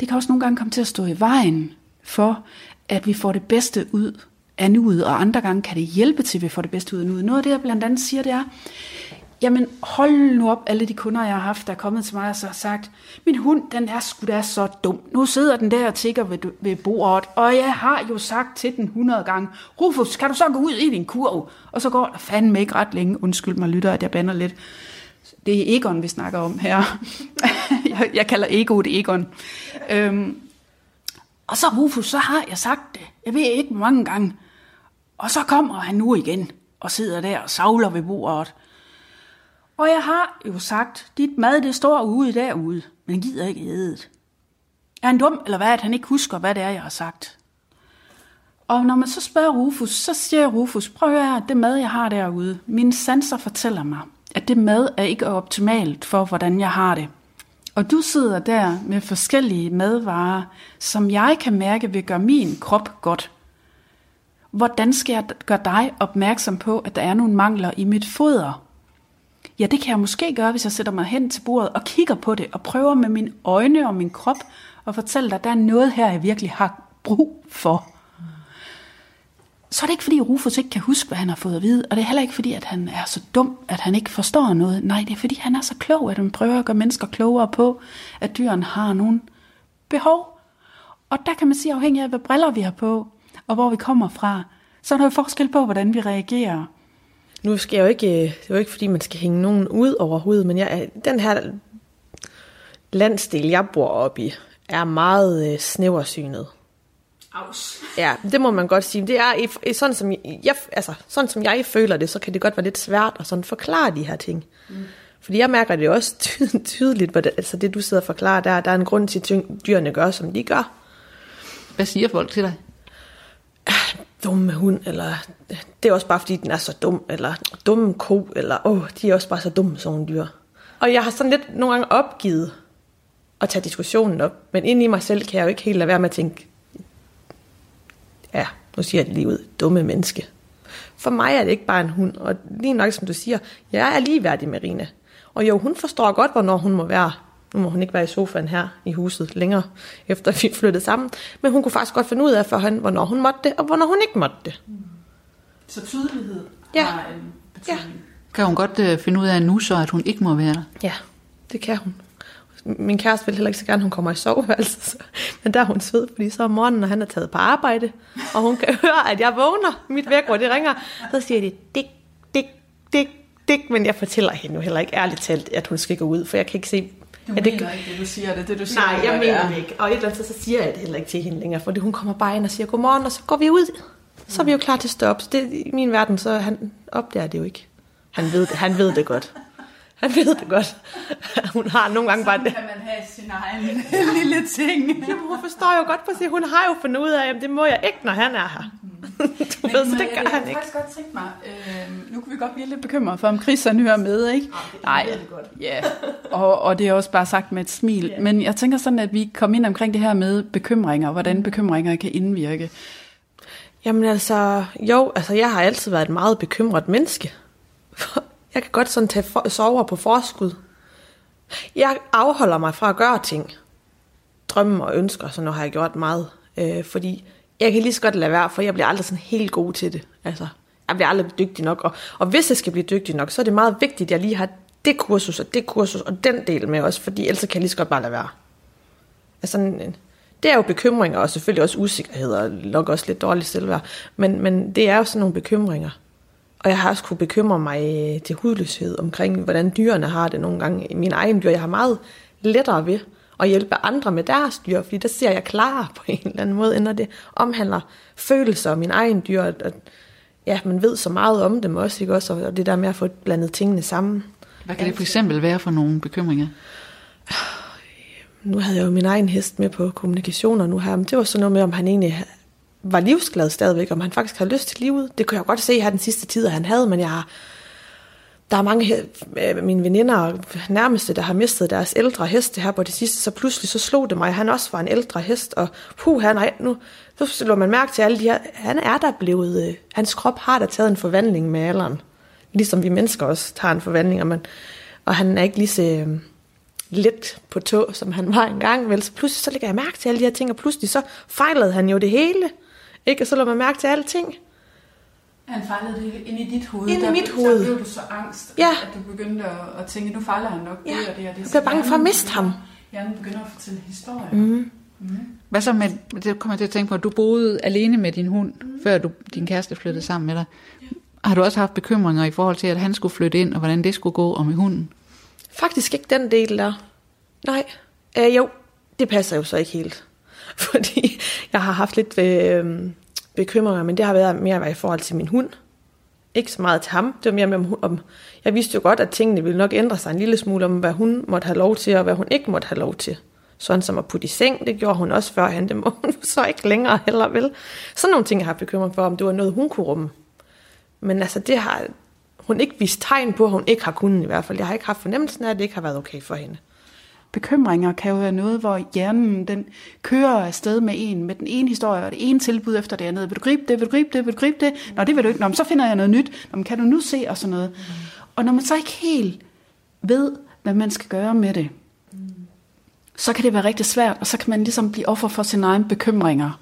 det kan også nogle gange komme til at stå i vejen for, at vi får det bedste ud af nuet, og andre gange kan det hjælpe til, at vi får det bedste ud af nuet. Noget af det, jeg blandt andet siger, det er, jamen hold nu op, alle de kunder, jeg har haft, der er kommet til mig og så har sagt, min hund, den er sgu da så dum. Nu sidder den der og tigger ved, ved bordet, og jeg har jo sagt til den 100 gange, Rufus, kan du så gå ud i din kurv? Og så går der fandme ikke ret længe, undskyld mig lytter, at jeg bander lidt. Det er Egon, vi snakker om her. jeg, jeg kalder egoet Egon. Øhm, og så Rufus, så har jeg sagt det. Jeg ved ikke, hvor mange gange. Og så kommer han nu igen og sidder der og savler ved bordet. Og jeg har jo sagt, dit mad det står ude derude, men gider ikke æde det. Er han dum, eller hvad, at han ikke husker, hvad det er, jeg har sagt? Og når man så spørger Rufus, så siger Rufus, prøv at høre, det mad, jeg har derude, mine sanser fortæller mig, at det mad er ikke optimalt for, hvordan jeg har det. Og du sidder der med forskellige madvarer, som jeg kan mærke vil gøre min krop godt. Hvordan skal jeg gøre dig opmærksom på, at der er nogle mangler i mit foder? Ja, det kan jeg måske gøre, hvis jeg sætter mig hen til bordet og kigger på det, og prøver med mine øjne og min krop at fortælle dig, at der er noget her, jeg virkelig har brug for. Så er det ikke, fordi Rufus ikke kan huske, hvad han har fået at vide, og det er heller ikke, fordi at han er så dum, at han ikke forstår noget. Nej, det er, fordi han er så klog, at han prøver at gøre mennesker klogere på, at dyrene har nogle behov. Og der kan man sige, afhængig af, hvad briller vi har på, og hvor vi kommer fra, så er der jo forskel på, hvordan vi reagerer. Nu skal jeg jo ikke, øh, det er jo ikke fordi, man skal hænge nogen ud overhovedet, men jeg, øh, den her landsdel, jeg bor op i, er meget øh, snæversynet. Aus. Ja, det må man godt sige. Det er sådan som jeg, altså, sådan som jeg føler det, så kan det godt være lidt svært at sådan forklare de her ting. Mm. Fordi jeg mærker det også tydeligt, hvad det, altså det du sidder og forklarer, der, der er en grund til, at dyrene gør, som de gør. Hvad siger folk til dig? dumme hund, eller det er også bare fordi, den er så dum, eller dumme ko, eller åh, oh, de er også bare så dumme, sådan nogle dyr. Og jeg har sådan lidt nogle gange opgivet at tage diskussionen op, men inde i mig selv kan jeg jo ikke helt lade være med at tænke, ja, nu siger jeg det lige ud, dumme menneske. For mig er det ikke bare en hund, og lige nok som du siger, jeg er ligeværdig med Rine. Og jo, hun forstår godt, hvornår hun må være nu må hun ikke være i sofaen her i huset længere, efter vi flyttede sammen. Men hun kunne faktisk godt finde ud af for hende, hvornår hun måtte det, og hvornår hun ikke måtte det. Så tydelighed ja. har en betydning. Ja. Kan hun godt uh, finde ud af nu så, at hun ikke må være der? Ja, det kan hun. Min kæreste vil heller ikke så gerne, at hun kommer i soveværelset. Men der er hun sød, fordi så om morgenen, når han er taget på arbejde, og hun kan høre, at jeg vågner, mit vækord det ringer, så siger de, dik, dik, dik, dik, men jeg fortæller hende jo heller ikke ærligt talt, at hun skal gå ud, for jeg kan ikke se, du mener det, ikke det, du siger, det det, du siger. Nej, jeg mener det ikke. Og et eller andet, så siger jeg det heller ikke til hende længere, fordi hun kommer bare ind og siger, godmorgen, og så går vi ud. Så er vi jo klar til stop. Så det, i min verden, så han opdager det jo ikke. Han ved han ved det godt. Han ved det godt. Hun har nogle gange bare det. kan man have sin egen lille ting. Jamen, hun forstår jo godt på sig. Hun har jo fundet ud af, at det må jeg ikke, når han er her. du Men, ved, så det gør han ikke. Jeg faktisk godt tænke mig, øh, nu kan vi godt blive lidt bekymret for, om Chris han hører med, ikke? Nej, det er godt. Ja, og, og det er også bare sagt med et smil. Yeah. Men jeg tænker sådan, at vi kommer ind omkring det her med bekymringer, hvordan bekymringer kan indvirke. Jamen altså, jo, altså jeg har altid været et meget bekymret menneske. Jeg kan godt sådan tage for, sover på forskud. Jeg afholder mig fra at gøre ting. drømme og ønsker, så nu har jeg gjort meget. Øh, fordi jeg kan lige så godt lade være, for jeg bliver aldrig sådan helt god til det. Altså, jeg bliver aldrig dygtig nok. Og, og hvis jeg skal blive dygtig nok, så er det meget vigtigt, at jeg lige har det kursus og det kursus og den del med også, fordi ellers kan jeg lige så godt bare lade være. Altså, det er jo bekymringer, og selvfølgelig også usikkerhed, og nok også lidt dårligt selvværd. Men, men det er jo sådan nogle bekymringer. Og jeg har også kunne bekymre mig til hudløshed omkring, hvordan dyrene har det nogle gange. Min egen dyr, jeg har meget lettere ved at hjælpe andre med deres dyr, fordi der ser jeg klar på en eller anden måde, end når det omhandler følelser og min egen dyr. Og, ja, man ved så meget om dem også, ikke også? Og det der med at få blandet tingene sammen. Hvad kan det for eksempel være for nogle bekymringer? Nu havde jeg jo min egen hest med på kommunikation, og nu her, men det var sådan noget med, om han egentlig var livsglad stadigvæk, om han faktisk havde lyst til livet. Det kunne jeg godt se her den sidste tid, at han havde, men jeg har, der er mange af mine veninder og nærmeste, der har mistet deres ældre heste her på det sidste, så pludselig så slog det mig, at han også var en ældre hest, og puh, han nej, nu. Så slår man mærke til alle de her, han er der blevet, øh, hans krop har der taget en forvandling med alderen, ligesom vi mennesker også tager en forvandling, og, man, og han er ikke lige så øh, let på tå, som han var engang, vel, så pludselig så lægger jeg mærke til alle de her ting, og pludselig så fejlede han jo det hele, ikke? Og så lå man mærke til alting. Han fejlede det ind i dit hoved. Ind i der, mit hoved. Der blev du så angst, ja. at du begyndte at, at tænke, nu fejler han nok ja. det og det og det. Jeg blev bange for at miste ham. Hjernen begynder at fortælle historier. Mm. Mm. Hvad så med, det kommer jeg til at tænke på, at du boede alene med din hund, mm. før du, din kæreste flyttede sammen med dig. Ja. Har du også haft bekymringer i forhold til, at han skulle flytte ind, og hvordan det skulle gå og med hunden? Faktisk ikke den del der. Nej. Øh, jo, det passer jo så ikke helt. Fordi jeg har haft lidt... Øh, bekymringer, men det har været mere i forhold til min hund. Ikke så meget til ham. Det var mere med, om, jeg vidste jo godt, at tingene ville nok ændre sig en lille smule om, hvad hun måtte have lov til, og hvad hun ikke måtte have lov til. Sådan som at putte i seng, det gjorde hun også førhen, det må hun så ikke længere heller vel. Sådan nogle ting, jeg har bekymret for, om det var noget, hun kunne rumme. Men altså, det har hun ikke vist tegn på, at hun ikke har kunnet i hvert fald. Jeg har ikke haft fornemmelsen af, at det ikke har været okay for hende bekymringer kan jo være noget, hvor hjernen den kører afsted med en, med den ene historie, og det ene tilbud efter det andet. Vil du gribe det? Vil du gribe det? Vil du gribe det? Nå, det vil du ikke. Nå, men så finder jeg noget nyt. Nå, men kan du nu se? Og sådan noget. Og når man så ikke helt ved, hvad man skal gøre med det, så kan det være rigtig svært, og så kan man ligesom blive offer for sine egne bekymringer.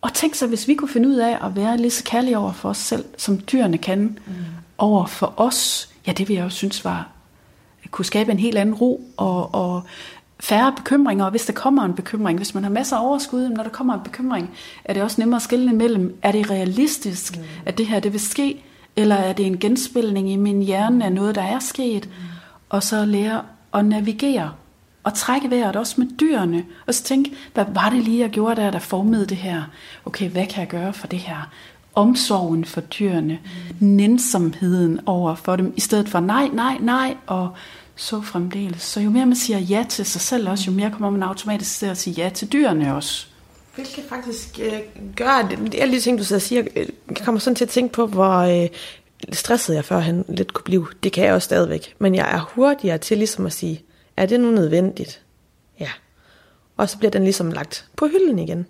Og tænk så, hvis vi kunne finde ud af at være lige så kærlige over for os selv, som dyrene kan, mm. over for os, ja, det vil jeg jo synes var kunne skabe en helt anden ro og, og færre bekymringer, og hvis der kommer en bekymring, hvis man har masser af overskud, når der kommer en bekymring, er det også nemmere at skille mellem, er det realistisk, mm. at det her det vil ske, eller er det en genspilning i min hjerne af noget, der er sket, mm. og så lære at navigere og trække vejret også med dyrene, og så tænke, hvad var det lige, jeg gjorde der, der formede det her? Okay, hvad kan jeg gøre for det her? Omsorgen for dyrene, mm. nænsomheden over for dem, i stedet for nej, nej, nej, og så fremdeles. Så jo mere man siger ja til sig selv også, jo mere kommer man automatisk til at sige ja til dyrene også. Hvilket faktisk øh, gør, at det er lige ting, du så siger, øh, jeg kommer sådan til at tænke på, hvor øh, stresset jeg førhen lidt kunne blive. Det kan jeg også stadigvæk. Men jeg er hurtigere til ligesom at sige, er det nu nødvendigt? Ja. Og så bliver den ligesom lagt på hylden igen.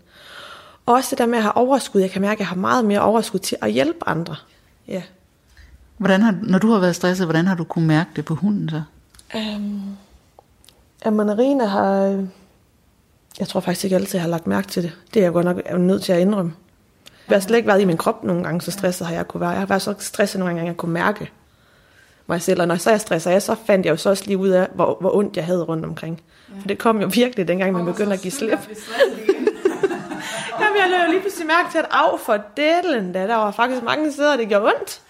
Og også det der med at have overskud. Jeg kan mærke, at jeg har meget mere overskud til at hjælpe andre. Ja. Hvordan har, når du har været stresset, hvordan har du kunne mærke det på hunden så? Øhm, at Manarina har... Jeg tror faktisk ikke altid, jeg har lagt mærke til det. Det er jeg godt nok nødt til at indrømme. Jeg har slet ikke været i min krop nogle gange, så stresset har jeg kunne være. Jeg har været så stresset nogle gange, jeg kunne mærke mig selv. Og når så jeg stresser jeg, så fandt jeg jo så også lige ud af, hvor, hvor ondt jeg havde rundt omkring. Ja. For det kom jo virkelig, dengang man begyndte at give slip. Jamen, jeg lavede lige pludselig mærke til, at af for delen, da der var faktisk mange steder, det gjorde ondt.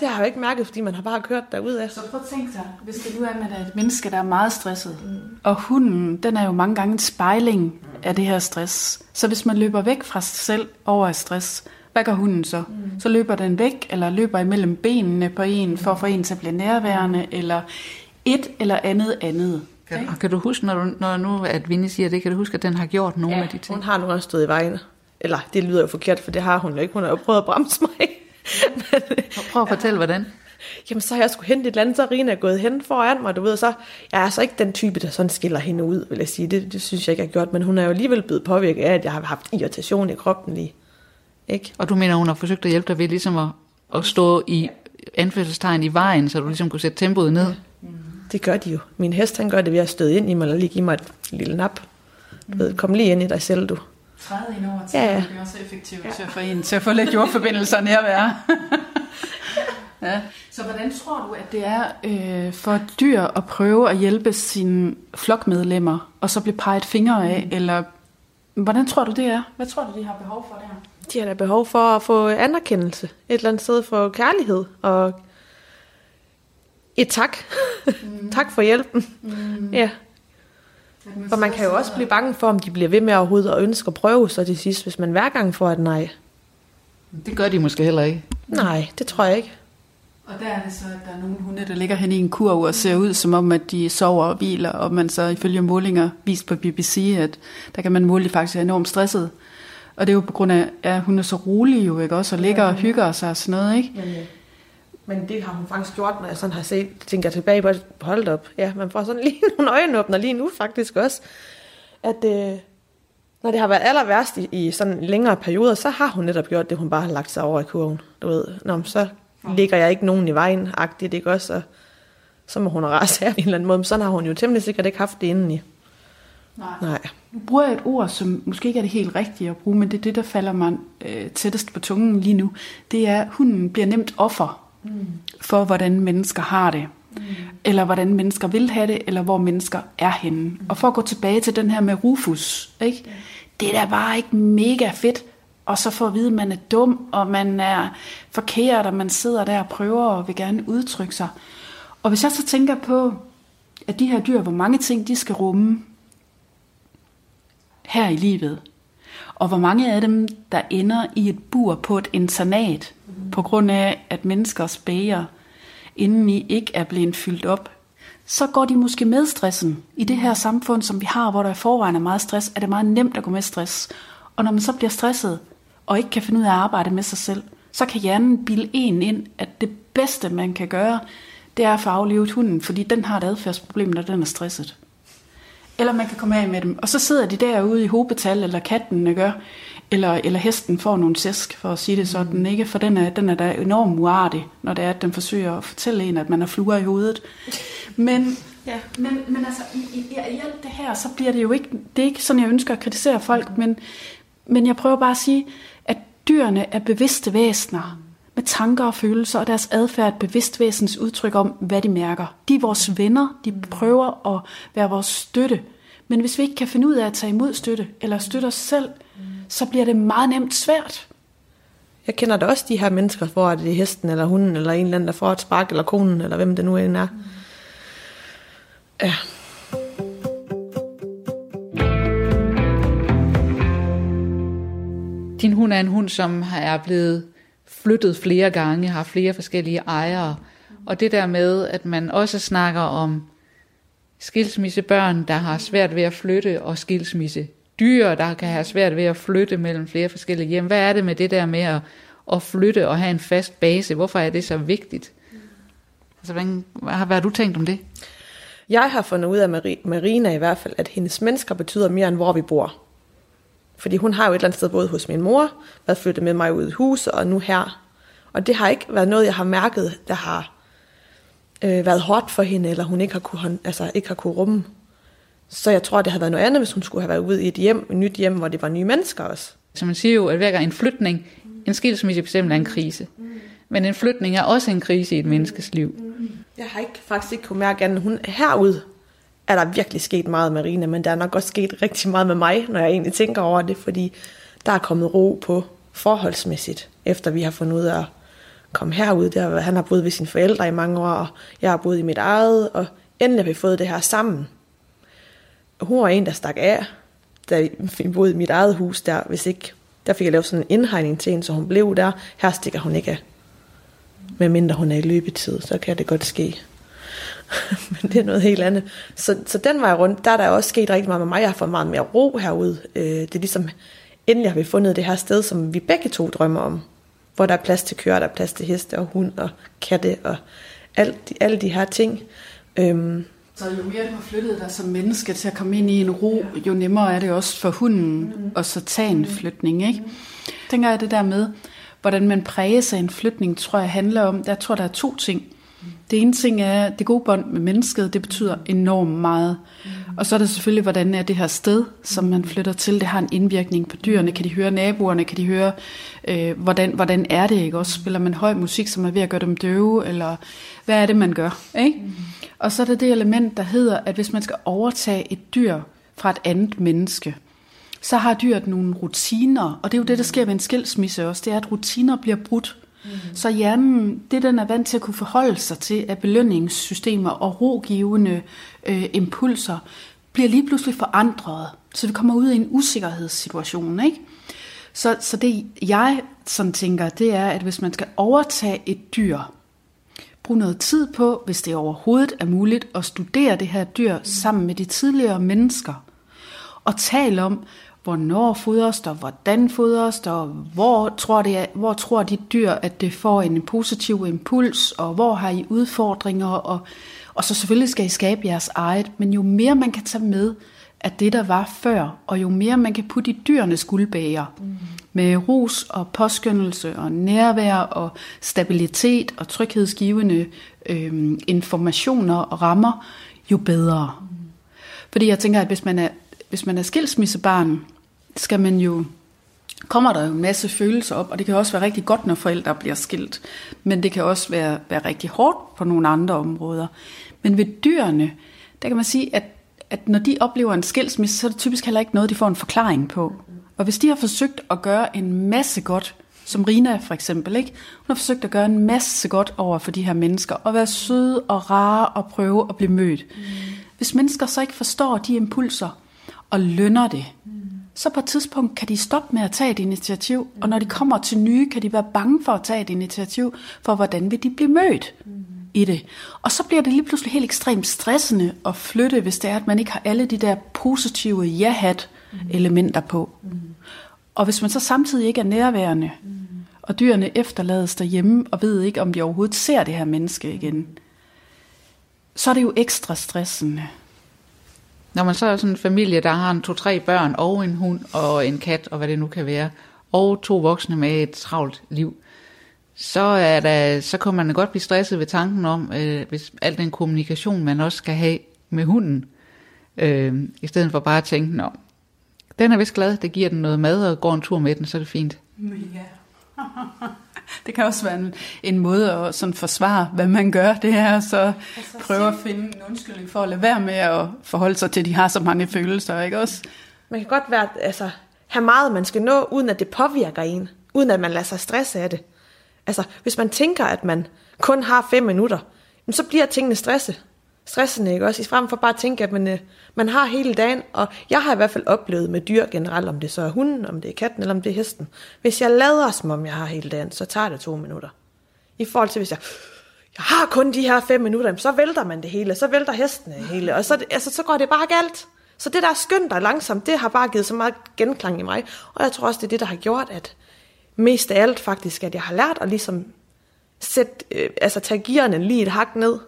Det har jeg jo ikke mærket, fordi man har bare kørt derud af. Så prøv at tænke dig, hvis det nu er med et menneske, der er meget stresset, mm. og hunden, den er jo mange gange en spejling af det her stress. Så hvis man løber væk fra sig selv over af stress, hvad gør hunden så? Mm. Så løber den væk, eller løber imellem benene på en, for at få en til at blive nærværende, eller et eller andet andet. Kan, okay. kan du huske, når, du, når nu at Vinnie siger det, kan du huske, at den har gjort nogle ja, af de ting? hun har nu også stået i vejen. Eller det lyder jo forkert, for det har hun jo ikke. Hun har jo prøvet at bremse mig. Prøv at fortælle, hvordan. Jamen, så har jeg skulle hente et eller andet, så Rina er gået hen foran mig, du ved, så jeg er altså ikke den type, der sådan skiller hende ud, vil jeg sige. Det, det synes jeg ikke, jeg har gjort, men hun er jo alligevel blevet påvirket af, at jeg har haft irritation i kroppen lige. Ikke? Og du mener, hun har forsøgt at hjælpe dig ved ligesom at, at stå i anførselstegn i vejen, så du ligesom kunne sætte tempoet ned? Ja. Det gør de jo. Min hest, han gør det ved at støde ind i mig, og lige give mig et lille nap. Du ved, kom lige ind i dig selv, du. Træde ind over til, ja, ja. det er også effektivt ja. til at få en til at få lidt jordforbindelser nærvær. ja. Så hvordan tror du, at det er øh, for dyr at prøve at hjælpe sine flokmedlemmer, og så blive peget fingre af, mm. eller hvordan tror du det er? Hvad tror du, de har behov for der? De har da behov for at få anerkendelse et eller andet sted for kærlighed og et tak. Mm. tak for hjælpen. Mm. Ja. For man kan jo også blive bange for, om de bliver ved med overhovedet og ønsker at prøve så til sidst, hvis man hver gang får et nej. Det gør de måske heller ikke. Nej, det tror jeg ikke. Og der er det så, at der er nogle hunde, der ligger hen i en kurv og ser ud som om, at de sover og hviler, og man så ifølge målinger vist på BBC, at der kan man måle, at de faktisk er enormt stresset. Og det er jo på grund af, at hun er så rolig jo, ikke også, og ligger og hygger sig og sådan noget, ikke? Men, men det har hun faktisk gjort, når jeg sådan har set, tænker tilbage på, hold op, ja, man får sådan lige nogle øjenåbner lige nu faktisk også, at øh, når det har været aller værst i, i sådan længere perioder, så har hun netop gjort det, hun bare har lagt sig over i kurven, du ved, Nå, så ligger jeg ikke nogen i vejen, agtigt, ikke også, og så må hun rase af en eller anden måde, men sådan har hun jo temmelig sikkert ikke haft det indeni. Nej. Nej. Nu bruger jeg et ord, som måske ikke er det helt rigtige at bruge, men det er det, der falder mig øh, tættest på tungen lige nu. Det er, at hunden bliver nemt offer mm. for, hvordan mennesker har det. Mm. Eller hvordan mennesker vil have det, eller hvor mennesker er henne. Mm. Og for at gå tilbage til den her med Rufus, ikke? Det er da bare ikke mega fedt, og så får at vide, at man er dum, og man er forkert, og man sidder der og prøver og vil gerne udtrykke sig. Og hvis jeg så tænker på, at de her dyr, hvor mange ting de skal rumme her i livet, og hvor mange af dem, der ender i et bur på et internat, mm. på grund af, at menneskers bæger indeni ikke er blevet fyldt op, så går de måske med stressen. I det her samfund, som vi har, hvor der i forvejen er meget stress, er det meget nemt at gå med stress. Og når man så bliver stresset, og ikke kan finde ud af at arbejde med sig selv, så kan hjernen bilde en ind, at det bedste, man kan gøre, det er at få aflevet hunden, fordi den har et adfærdsproblem, når den er stresset. Eller man kan komme af med dem. Og så sidder de derude i hobetal, eller katten gør, eller, eller hesten får nogle sæsk, for at sige det sådan, mm. ikke? For den er, den er da enormt uartig, når det er, at den forsøger at fortælle en, at man har fluer i hovedet. Men, ja. men, men altså, i, i, i alt det her, så bliver det jo ikke, det er ikke sådan, jeg ønsker at kritisere folk, men, men jeg prøver bare at sige, at dyrene er bevidste væsener med tanker og følelser, og deres adfærd er bevidst væsens udtryk om, hvad de mærker. De er vores venner, de prøver at være vores støtte. Men hvis vi ikke kan finde ud af at tage imod støtte, eller støtte os selv, så bliver det meget nemt svært. Jeg kender da også de her mennesker, hvor det er hesten eller hunden, eller en eller anden, der får et spark, eller konen, eller hvem det nu end er. Ja. Din hund er en hund, som er blevet flyttet flere gange, har flere forskellige ejere. Og det der med, at man også snakker om skilsmissebørn, der har svært ved at flytte, og skilsmisse dyr, der kan have svært ved at flytte mellem flere forskellige hjem. Hvad er det med det der med at, at flytte og have en fast base? Hvorfor er det så vigtigt? Altså, hvad, hvad, hvad har du tænkt om det? Jeg har fundet ud af Marina i hvert fald, at hendes mennesker betyder mere end hvor vi bor. Fordi hun har jo et eller andet sted boet hos min mor, været flyttet med mig ud i huset, og nu her. Og det har ikke været noget, jeg har mærket, der har øh, været hårdt for hende, eller hun ikke har kunne, altså, ikke har kunne rumme. Så jeg tror, det havde været noget andet, hvis hun skulle have været ude i et hjem, et nyt hjem, hvor det var nye mennesker også. Så man siger jo, at hver gang en flytning, en skilsmisse eksempel er en krise. Men en flytning er også en krise i et menneskes liv. Jeg har ikke, faktisk ikke kunne mærke, at hun herude er der virkelig sket meget med Rina, men der er nok også sket rigtig meget med mig, når jeg egentlig tænker over det, fordi der er kommet ro på forholdsmæssigt, efter vi har fundet ud af at komme herud. Der, han har boet ved sine forældre i mange år, og jeg har boet i mit eget, og endelig har vi fået det her sammen. Hun var en, der stak af, da vi boede i mit eget hus der, hvis ikke, der fik jeg lavet sådan en indhegning til hende, så hun blev der. Her stikker hun ikke af. Medmindre hun er i løbetid, så kan det godt ske. Men det er noget helt andet. Så, så den vej rundt, der er der også sket rigtig meget med mig. Jeg har fået meget mere ro herude. Øh, det er ligesom, endelig har vi fundet det her sted, som vi begge to drømmer om. Hvor der er plads til køer, der er plads til heste og hund og katte og alt, de, alle de her ting. Øhm, så jo mere du har flyttet dig som menneske til at komme ind i en ro, jo nemmere er det også for hunden mm. at så tage en flytning. Ikke? Mm. Tænker jeg det der med, hvordan man præger sig en flytning, tror jeg handler om, der tror der er to ting. Det ene ting er, det gode bånd med mennesket, det betyder enormt meget. Og så er der selvfølgelig, hvordan er det her sted, som man flytter til. Det har en indvirkning på dyrene. Kan de høre naboerne? Kan de høre, øh, hvordan, hvordan er det? Ikke? Også spiller man høj musik, som er ved at gøre dem døve? Eller hvad er det, man gør? Ikke? Og så er der det element, der hedder, at hvis man skal overtage et dyr fra et andet menneske, så har dyret nogle rutiner. Og det er jo det, der sker ved en skilsmisse også. Det er, at rutiner bliver brudt. Mm. Så hjernen, det den er vant til at kunne forholde sig til, at belønningssystemer og rogivende øh, impulser bliver lige pludselig forandret. Så vi kommer ud i en usikkerhedssituation. Ikke? Så, så det jeg sådan tænker, det er, at hvis man skal overtage et dyr, brug noget tid på, hvis det overhovedet er muligt, at studere det her dyr sammen med de tidligere mennesker. Og tale om, hvornår fodres der, hvordan fodres der, hvor tror, det er, hvor tror de dyr, at det får en positiv impuls, og hvor har I udfordringer, og, og så selvfølgelig skal I skabe jeres eget, men jo mere man kan tage med af det, der var før, og jo mere man kan putte i dyrenes guldbager, mm med ros og påskyndelse og nærvær og stabilitet og tryghedsgivende øh, informationer og rammer, jo bedre. Fordi jeg tænker, at hvis man er hvis man er skilsmissebarn, skal man jo kommer der jo en masse følelser op, og det kan også være rigtig godt, når forældre bliver skilt. Men det kan også være, være rigtig hårdt på nogle andre områder. Men ved dyrene, der kan man sige, at, at når de oplever en skilsmisse, så er det typisk heller ikke noget, de får en forklaring på. Og hvis de har forsøgt at gøre en masse godt, som Rina for eksempel, ikke? hun har forsøgt at gøre en masse godt over for de her mennesker, og være søde og rare og prøve at blive mødt. Mm. Hvis mennesker så ikke forstår de impulser, og lønner det, mm. så på et tidspunkt kan de stoppe med at tage et initiativ, mm. og når de kommer til nye, kan de være bange for at tage et initiativ, for hvordan vil de blive mødt mm. i det. Og så bliver det lige pludselig helt ekstremt stressende at flytte, hvis det er, at man ikke har alle de der positive ja-hat-elementer på. Mm. Og hvis man så samtidig ikke er nærværende, mm. og dyrene efterlades derhjemme, og ved ikke, om de overhovedet ser det her menneske igen, så er det jo ekstra stressende. Når man så er sådan en familie, der har en to-tre børn, og en hund, og en kat, og hvad det nu kan være, og to voksne med et travlt liv, så, er der, så kan man godt blive stresset ved tanken om, øh, hvis al den kommunikation, man også skal have med hunden, øh, i stedet for bare at tænke, Nå, den er vist glad, det giver den noget mad, og går en tur med den, så er det fint. Ja. det kan også være en, en måde at sådan forsvare, hvad man gør. Det er så altså, prøve at finde en undskyldning for at lade være med at forholde sig til, at de har så mange følelser, ikke også? Man kan godt være, altså, have meget, man skal nå, uden at det påvirker en. Uden at man lader sig stresse af det. Altså, hvis man tænker, at man kun har fem minutter, så bliver tingene stresse stressende, ikke også? I frem for bare at tænke, at man, øh, man har hele dagen, og jeg har i hvert fald oplevet med dyr generelt, om det så er hunden, om det er katten, eller om det er hesten. Hvis jeg lader som om jeg har hele dagen, så tager det to minutter. I forhold til, hvis jeg, jeg har kun de her fem minutter, så vælter man det hele, så vælter hesten det hele, og så, altså, så går det bare galt. Så det der skønt og langsomt, det har bare givet så meget genklang i mig, og jeg tror også, det er det, der har gjort, at mest af alt faktisk, at jeg har lært at ligesom sætte, øh, altså tage gearne lige et hak ned,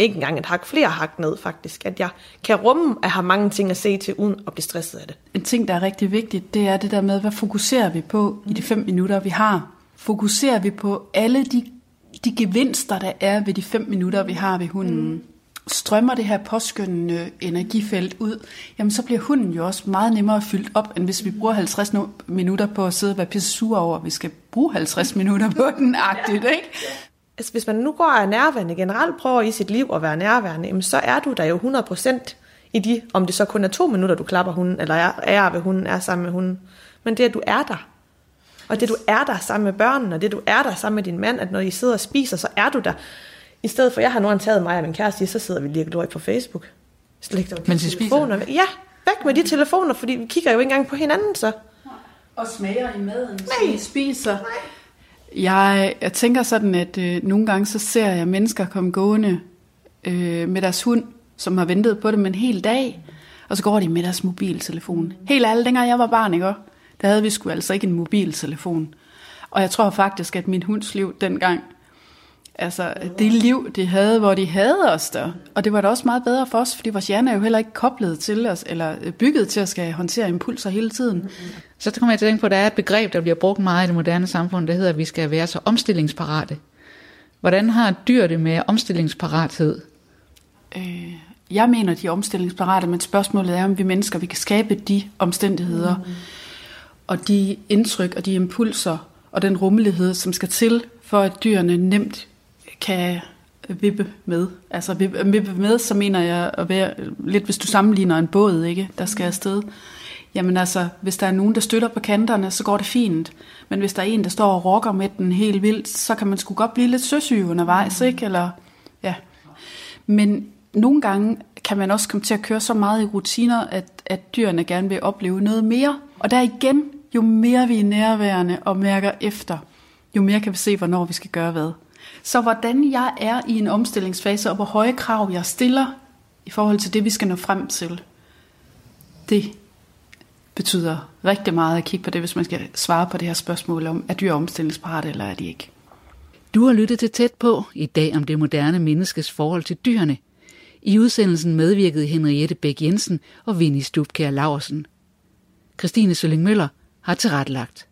ikke engang et hak, flere hak ned faktisk, at jeg kan rumme at have mange ting at se til, uden at blive stresset af det. En ting, der er rigtig vigtigt, det er det der med, hvad fokuserer vi på i de fem minutter, vi har? Fokuserer vi på alle de, de gevinster, der er ved de fem minutter, vi har ved hunden? Mm. Strømmer det her påskyndende energifelt ud, jamen så bliver hunden jo også meget nemmere fyldt op, end hvis vi bruger 50 minutter på at sidde og være pisse sur over, at vi skal bruge 50 minutter på den agtigt, ikke? Altså hvis man nu går og er nærværende, generelt prøver i sit liv at være nærværende, jamen så er du der jo 100% i de, om det så kun er to minutter, du klapper hunden, eller er, er ved hunden, er sammen med hunden. Men det, at du er der, og det, du er der sammen med børnene, og det, du er der sammen med din mand, at når I sidder og spiser, så er du der. I stedet for, jeg har nu taget mig og min kæreste, så sidder vi lige og på Facebook. Så lægger Men de telefoner. Spiser. Ja, væk med de telefoner, fordi vi kigger jo ikke engang på hinanden så. Og smager i maden, Nej. så spiser. Nej. Jeg, jeg tænker sådan, at øh, nogle gange så ser jeg mennesker komme gående øh, med deres hund, som har ventet på dem en hel dag, og så går de med deres mobiltelefon. Helt alle, dengang jeg var barn, ikke? der havde vi sgu altså ikke en mobiltelefon. Og jeg tror faktisk, at min hunds liv dengang Altså det liv, de havde, hvor de havde os der. Og det var da også meget bedre for os, fordi vores hjerne er jo heller ikke koblet til os, eller bygget til at skal håndtere impulser hele tiden. Så kommer jeg til at tænke på, at der er et begreb, der bliver brugt meget i det moderne samfund, der hedder, at vi skal være så omstillingsparate. Hvordan har dyr det med omstillingsparathed? Øh, jeg mener, de er omstillingsparate, men spørgsmålet er, om vi mennesker vi kan skabe de omstændigheder, mm. og de indtryk og de impulser, og den rummelighed, som skal til, for at dyrene nemt kan vippe med. Altså vippe med, så mener jeg at være lidt, hvis du sammenligner en båd, ikke, der skal afsted. Jamen altså, hvis der er nogen, der støtter på kanterne, så går det fint. Men hvis der er en, der står og rokker med den helt vildt, så kan man sgu godt blive lidt søsyg undervejs, ikke? Eller, ja. Men nogle gange kan man også komme til at køre så meget i rutiner, at, at dyrene gerne vil opleve noget mere. Og der igen, jo mere vi er nærværende og mærker efter, jo mere kan vi se, hvornår vi skal gøre hvad. Så hvordan jeg er i en omstillingsfase, og hvor høje krav jeg stiller i forhold til det, vi skal nå frem til, det betyder rigtig meget at kigge på det, hvis man skal svare på det her spørgsmål om, er dyr omstillingsparate, eller er de ikke? Du har lyttet til tæt på i dag om det moderne menneskes forhold til dyrene. I udsendelsen medvirkede Henriette Bæk Jensen og Vinnie Stubkær Laursen. Christine Sølling Møller har tilrettelagt.